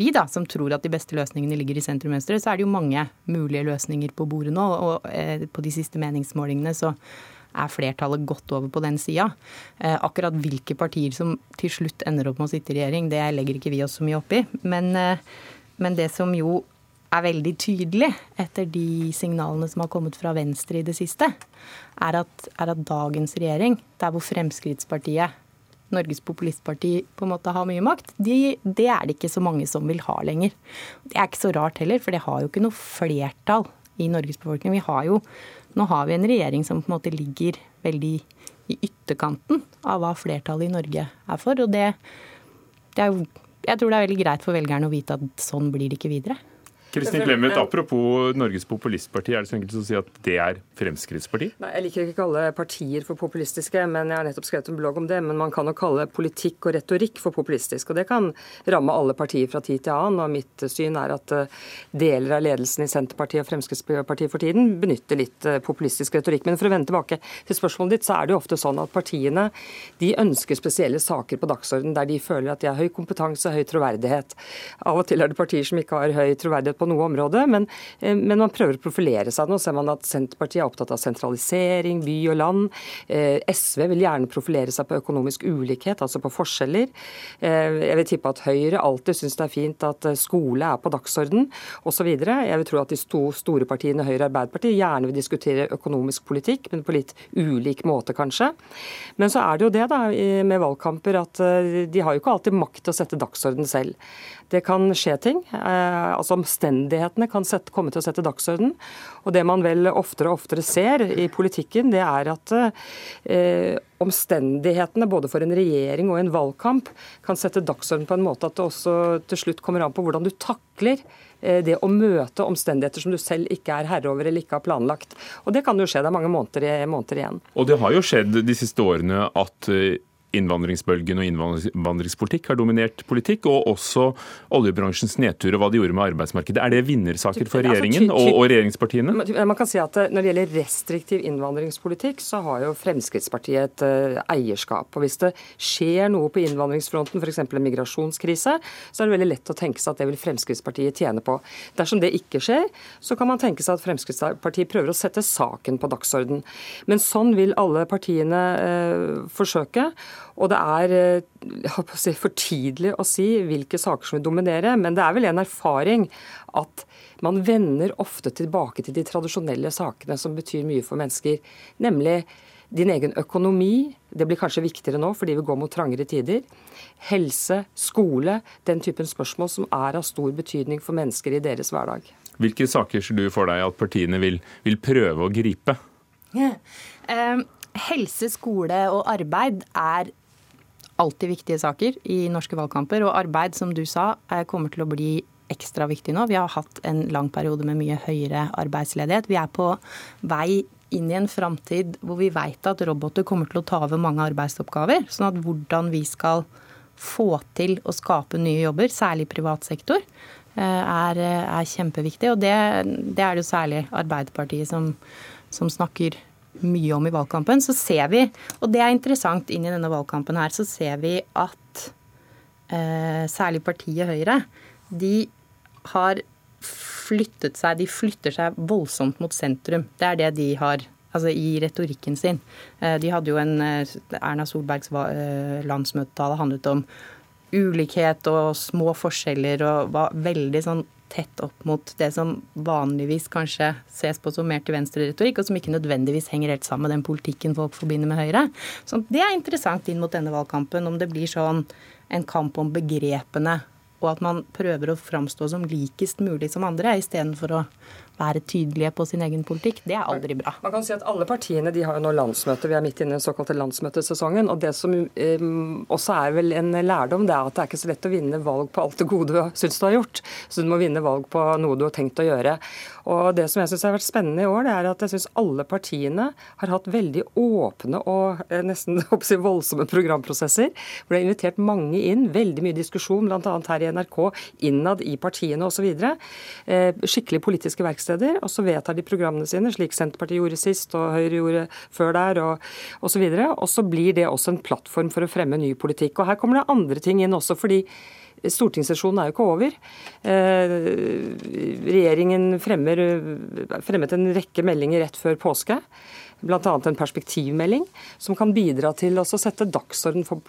Speaker 11: vi da, som tror at de beste løsningene ligger i sentrum-venstre, så er det jo mange mulige løsninger på bordet nå. Og eh, på de siste meningsmålingene så er flertallet godt over på den sida. Eh, akkurat hvilke partier som til slutt ender opp med å sitte i regjering, det legger ikke vi oss så mye opp i. Men, eh, men det som jo er veldig tydelig etter de signalene som har kommet fra Venstre i det siste, er at, er at dagens regjering, der hvor Fremskrittspartiet Norges populistparti på en måte har mye makt, de, det er det ikke så mange som vil ha lenger. Det er ikke så rart heller, for det har jo ikke noe flertall i Norges befolkning. Vi har jo, nå har vi en regjering som på en måte ligger veldig i ytterkanten av hva flertallet i Norge er for. Og det, det er jo jeg tror det er veldig greit for velgerne å vite at sånn blir det ikke videre.
Speaker 1: Kristin Clemet, apropos Norges populistparti, er det så enkelt å si at det er Fremskrittspartiet?
Speaker 10: Nei, Jeg liker ikke å kalle partier for populistiske, men jeg har nettopp skrevet en blogg om det. Men man kan jo kalle politikk og retorikk for populistisk. Og det kan ramme alle partier fra tid til annen. Og mitt syn er at eh, deler av ledelsen i Senterpartiet og Fremskrittspartiet for tiden benytter litt eh, populistisk retorikk. Men for å vende tilbake til spørsmålet ditt, så er det jo ofte sånn at partiene de ønsker spesielle saker på dagsordenen der de føler at de har høy kompetanse, høy troverdighet. Av og til er det partier som ikke har høy troverdighet på noe område, men, eh, men, man prøver å profilere seg. Nå ser man at Senterpartiet er opptatt av sentralisering, by og land. Eh, SV vil gjerne profilere seg på økonomisk ulikhet, altså på forskjeller. Jeg vil tippe at Høyre alltid syns det er fint at skole er på dagsorden osv. Jeg vil tro at de store partiene Høyre og Arbeiderpartiet gjerne vil diskutere økonomisk politikk, men på litt ulik måte, kanskje. Men så er det jo det da, med valgkamper at de har jo ikke alltid makt til å sette dagsorden selv. Det kan skje ting. Eh, altså Omstendighetene kan sette, komme til å sette dagsorden. Og det man vel oftere og oftere ser i politikken, det er at eh, omstendighetene både for en regjering og en valgkamp kan sette dagsorden på en måte at det også til slutt kommer an på hvordan du takler eh, det å møte omstendigheter som du selv ikke er herre over eller ikke har planlagt. Og Det kan jo skje. Det er mange måneder, måneder igjen.
Speaker 1: Og det har jo skjedd de siste årene at eh, innvandringsbølgen og innvandringspolitikk har dominert politikk, og også oljebransjens nedtur og hva de gjorde med arbeidsmarkedet. Er det vinnersaker for regjeringen og, og regjeringspartiene?
Speaker 10: Man kan si at eh, Når det gjelder restriktiv innvandringspolitikk, så har jo Fremskrittspartiet et uh, eierskap. Og Hvis det skjer noe på innvandringsfronten, f.eks. en migrasjonskrise, så er det veldig lett å tenke seg at det vil Fremskrittspartiet tjene på. Dersom det ikke skjer, så kan man tenke seg at Fremskrittspartiet prøver å sette saken på dagsorden. Men sånn vil alle partiene eh, forsøke. Og det er eh, si, for tidlig å si hvilke saker som vil dominere, men det er vel en erfaring at man vender ofte tilbake til de tradisjonelle sakene som betyr mye for mennesker, nemlig din egen økonomi. Det blir kanskje viktigere nå fordi vi går mot trangere tider. Helse, skole, den typen spørsmål som er av stor betydning for mennesker i deres hverdag.
Speaker 1: Hvilke saker ser du for deg at partiene vil, vil prøve å gripe?
Speaker 11: Yeah. Um, helse, skole og arbeid er alltid viktige saker i norske valgkamper. Og arbeid, som du sa, kommer til å bli ekstra viktig nå. Vi har hatt en lang periode med mye høyere arbeidsledighet. Vi er på vei inn i en framtid hvor vi vet at roboter kommer til å ta over mange arbeidsoppgaver. Sånn at hvordan vi skal få til å skape nye jobber, særlig i privat sektor, eh, er, er kjempeviktig. Og det, det, er det jo særlig Arbeiderpartiet som, som snakker mye om i valgkampen, så ser vi, og det er interessant inn i denne valgkampen her, så ser vi at eh, særlig partiet Høyre, de har flyttet seg, de flytter seg voldsomt mot sentrum. Det er det de har altså i retorikken sin. Eh, de hadde jo en eh, Erna Solbergs eh, landsmøtetale handlet om ulikhet og små forskjeller og var veldig sånn tett opp mot det som vanligvis kanskje ses på som mer til venstre-retorikk, og som ikke nødvendigvis henger helt sammen med den politikken folk forbinder med Høyre. Så det er interessant inn mot denne valgkampen, om det blir sånn en kamp om begrepene, og at man prøver å framstå som likest mulig som andre, istedenfor å være tydelige på sin egen politikk. Det er aldri bra.
Speaker 10: Man kan si at Alle partiene de har jo nå landsmøte. Vi er midt inne i den såkalte landsmøtesesongen. og Det som eh, også er vel en lærdom, det er at det er ikke så lett å vinne valg på alt det gode du syns du har gjort. Så du må vinne valg på noe du har tenkt å gjøre. Og Det som jeg syns har vært spennende i år, det er at jeg syns alle partiene har hatt veldig åpne og eh, nesten si, voldsomme programprosesser. Hvor det er invitert mange inn. Veldig mye diskusjon, bl.a. her i NRK, innad i partiene osv. Eh, skikkelig politiske verksteder og så vedtar de programmene sine, slik Senterpartiet gjorde sist og Høyre gjorde før der, og osv. Og, så og så blir det også en plattform for å fremme ny politikk. Og her kommer det andre ting inn også, fordi Stortingssesjonen er jo ikke over. Eh, regjeringen fremmer, fremmet en rekke meldinger rett før påske bl.a. en perspektivmelding som kan bidra til å sette dagsorden for,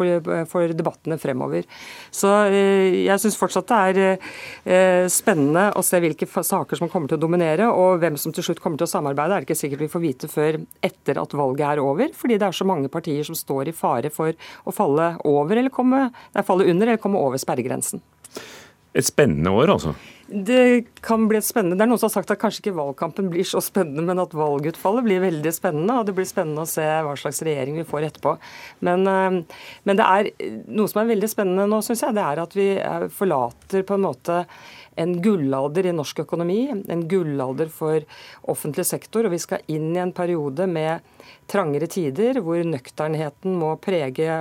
Speaker 10: for, debattene fremover. Så eh, jeg syns fortsatt det er eh, spennende å se hvilke saker som kommer til å dominere, og hvem som til slutt kommer til å samarbeide, er det ikke sikkert vi får vite før etter at valget er over, fordi det er så mange partier som står i fare for å falle over eller komme, nei, falle under eller komme over sperregrensen.
Speaker 1: Et spennende år, altså?
Speaker 10: Det kan bli et spennende. Det er noen som har sagt at kanskje ikke valgkampen blir så spennende, men at valgutfallet blir veldig spennende. Og det blir spennende å se hva slags regjering vi får etterpå. Men, eh, men det er noe som er veldig spennende nå, syns jeg. Det er at vi forlater på en måte en gullalder i norsk økonomi. En gullalder for offentlig sektor. Og vi skal inn i en periode med trangere tider, hvor nøkternheten må prege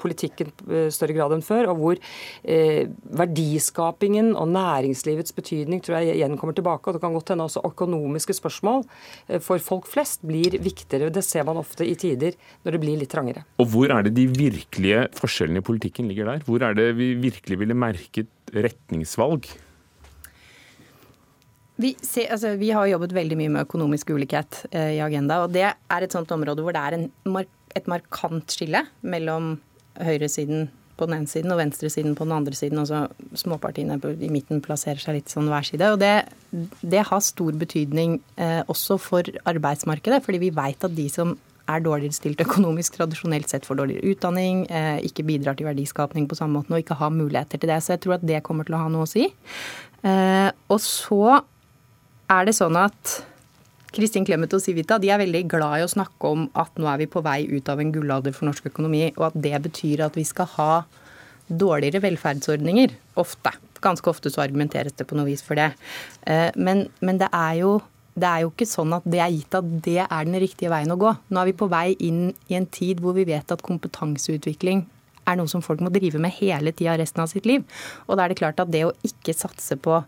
Speaker 10: politikken i større grad enn før, og hvor eh, verdiskapingen og næringslivets betydning tror jeg igjen kommer tilbake. og Det kan godt hende også økonomiske spørsmål eh, for folk flest blir viktigere. Det ser man ofte i tider når det blir litt trangere.
Speaker 1: Og Hvor er det de virkelige forskjellene i politikken ligger der? Hvor er det vi virkelig ville merket retningsvalg?
Speaker 11: Vi, ser, altså, vi, har jobbet veldig mye med økonomisk ulikhet eh, i Agenda. og Det er et sånt område hvor det er mark et markant skille mellom høyresiden på den ene siden og venstresiden på den andre siden. Altså småpartiene i midten plasserer seg litt sånn hver side. og Det, det har stor betydning eh, også for arbeidsmarkedet, fordi vi vet at de som er dårligere stilt økonomisk, tradisjonelt sett får dårligere utdanning, eh, ikke bidrar til verdiskapning på samme måte og ikke har muligheter til det. Så jeg tror at det kommer til å ha noe å si. Eh, og så er det sånn at Kristin Clemet og Civita de er veldig glad i å snakke om at nå er vi på vei ut av en gullalder for norsk økonomi, og at det betyr at vi skal ha dårligere velferdsordninger. Ofte. Ganske ofte så argumenteres det på noe vis for det. Eh, men, men det, er jo, det er jo ikke sånn at det er gitt at det er den riktige veien å gå. Nå er vi på vei inn i en tid hvor vi vet at kompetanseutvikling er noe som folk må drive med hele tida resten av sitt liv. Og da er det klart at det å ikke satse på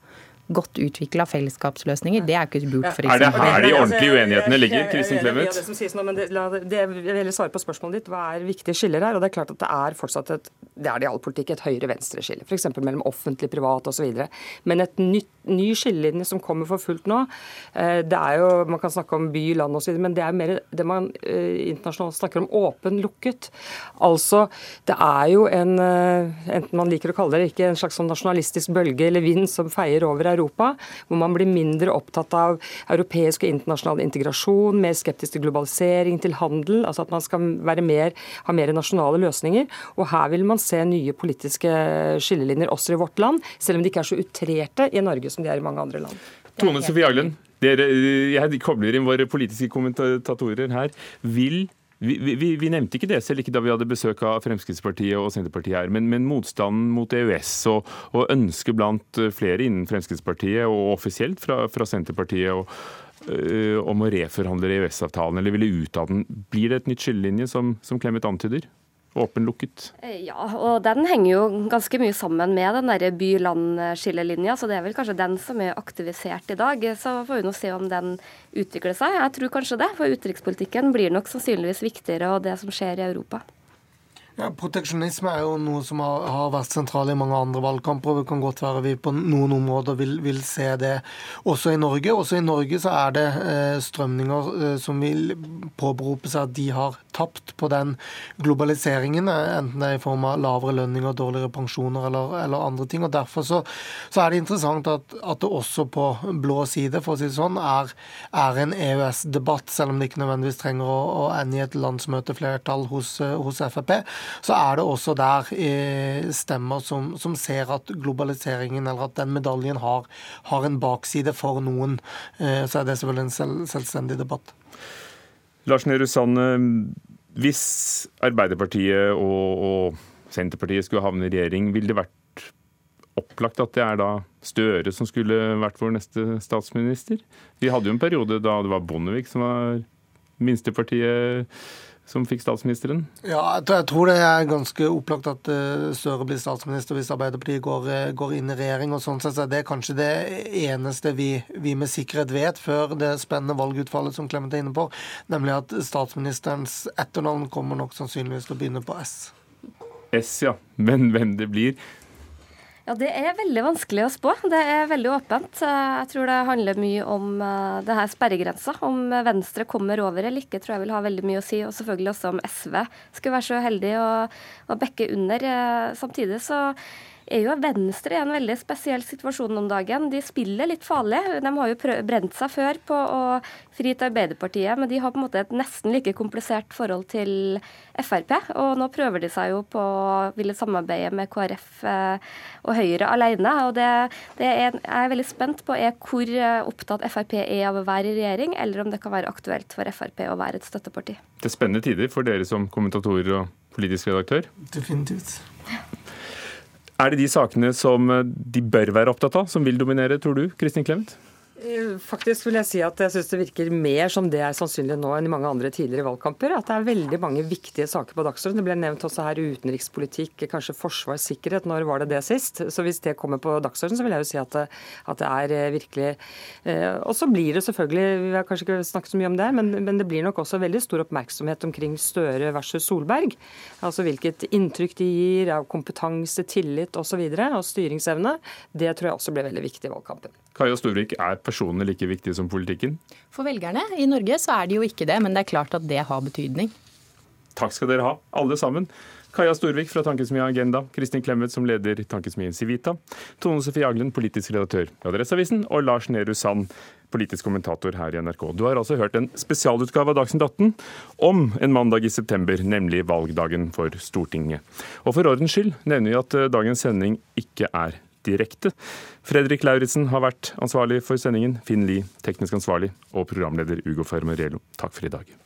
Speaker 11: godt utvikla fellesskapsløsninger. Det er ikke lurt, f.eks.
Speaker 1: Er det her de ordentlige uenighetene ligger? Kristin Clemet?
Speaker 10: Det, det, det, jeg vil svare på spørsmålet ditt. Hva er viktige skiller her? Og Det er klart at det er fortsatt et det er det i all politikk, et høyre-venstre-skille. F.eks. mellom offentlig, privat osv. Men et nytt, ny skillelinje som kommer for fullt nå, eh, det er jo Man kan snakke om by, land osv., men det er mer det man eh, internasjonalt snakker om åpen, lukket. Altså, det er jo en, eh, enten man liker å kalle det ikke, en slags sånn nasjonalistisk bølge eller vind som feier over Europa, hvor man blir mindre opptatt av europeisk og internasjonal integrasjon, mer skeptisk til globalisering, til handel, altså at man skal være mer, ha mer nasjonale løsninger. Og her vil man se nye politiske skillelinjer også i vårt land, selv om de ikke er så utrerte i Norge som de er i mange andre land.
Speaker 1: Tone Sofie Aglen, jeg kobler inn våre politiske kommentatorer her. Vil vi, vi, vi, nevnte ikke det selv ikke da vi hadde besøk av Fremskrittspartiet og Senterpartiet her, men, men motstanden mot EØS og, og ønsket blant flere innen Fremskrittspartiet og offisielt fra, fra Senterpartiet og, øh, om å reforhandle EØS-avtalen eller ville ut av den. Blir det et nytt skillelinje, som, som Clemet antyder? Åpen-lukket?
Speaker 3: Eh, ja, og den henger jo ganske mye sammen med den der by-land-skillelinja, så det er vel kanskje den som er aktivisert i dag. Så får vi nå se om den utvikler seg. Jeg tror kanskje det, for utenrikspolitikken blir nok sannsynligvis viktigere og det som skjer i Europa.
Speaker 2: Ja, Proteksjonisme er jo noe som har, har vært sentralt i mange andre valgkamper. og Det kan godt være vi på noen områder vil, vil, se det også i Norge. Også i Norge så er det eh, strømninger eh, som vil påberope seg at de har tapt på den globaliseringen, eh, enten det er i form av lavere lønninger, dårligere pensjoner eller, eller andre ting. og Derfor så, så er det interessant at, at, det også på blå side for å si det sånn, er, er en EØS-debatt, selv om det ikke nødvendigvis trenger å, å ende i et landsmøteflertall hos, eh, hos Frp så er det også der eh, stemmer som, som, ser at globaliseringen, eller at den medaljen har, har en bakside for noen. Eh, så er det selvfølgelig en selv, selvstendig debatt.
Speaker 1: Lars Nehru Sand, hvis Arbeiderpartiet og, og, Senterpartiet skulle havne i regjering, ville det vært opplagt at det er da Støre som skulle vært vår neste statsminister? Vi hadde jo en periode da det var Bondevik som var minstepartiet som fikk statsministeren?
Speaker 2: Ja, jeg tror det er ganske opplagt at eh, Støre blir statsminister hvis Arbeiderpartiet går, eh, går inn i regjering. og sånn sett så Det er kanskje det eneste vi, vi, med sikkerhet vet før det spennende valgutfallet som Clement er inne på, nemlig at statsministerens etternavn kommer nok sannsynligvis til å begynne på S.
Speaker 1: S, ja. Men hvem det blir,
Speaker 3: ja, Det er veldig vanskelig å spå. Det er veldig åpent. Jeg tror det handler mye om eh, det her sperregrensa. Om Venstre kommer over eller ikke, tror jeg vil ha veldig mye å si. Og selvfølgelig også om SV skulle være så heldig å, å bekke under. Eh, samtidig så er jo Venstre i en veldig spesiell situasjon om dagen. De spiller litt farlig. De har jo brent seg før på å fri til Arbeiderpartiet, men de har på en måte et nesten like komplisert forhold til Frp. Og nå prøver de seg jo på å ville samarbeide med KrF eh, og Høyre alene. Og det, det er, jeg er veldig spent på er hvor eh, opptatt Frp er av å være i regjering, eller om det kan være aktuelt for Frp å være et støtteparti.
Speaker 1: Det er spennende tider for dere som kommentatorer og politisk redaktør.
Speaker 2: Definitivt.
Speaker 1: Er det de sakene som de bør være opptatt av, som vil dominere, tror du, Kristin Clemet?
Speaker 10: Eh, faktisk vil jeg si at jeg syns det virker mer som det er sannsynlig nå enn i mange andre tidligere valgkamper. At det er veldig mange viktige saker på dagsordenen. Det ble nevnt også her utenrikspolitikk, kanskje forsvar, sikkerhet. Når var det det sist? Så hvis det kommer på dagsordenen, så vil jeg jo si at det, at det er eh, virkelig eh, Og så blir det selvfølgelig, vi har kanskje ikke snakket så mye om det, men, men, det blir nok også veldig stor oppmerksomhet omkring Støre versus Solberg. Altså hvilket inntrykk de gir av kompetanse, tillit osv. Og, så videre, og styringsevne. Det tror jeg også blir veldig viktig i valgkampen.
Speaker 1: Kaja Storvik, er personene like viktige som politikken?
Speaker 11: For velgerne i Norge så er de jo ikke det, men det er klart at det har betydning.
Speaker 1: Takk skal dere ha, alle sammen. Kaja Storvik fra Tankesmia Agenda, Kristin Clemet som leder Tankesmien Civita, Tone Sofie Aglen, politisk redaktør i Adresseavisen, og Lars Nehru Sand, politisk kommentator her i NRK. Du har altså hørt en spesialutgave av Dagsnytt 18 om en mandag i september, nemlig valgdagen for Stortinget. Og for ordens skyld nevner vi at eh, dagens sending ikke er direkte. Fredrik Lauritzen har vært ansvarlig for sendingen, Finn Lie teknisk ansvarlig, og programleder Ugo Fermarello. Takk for i dag.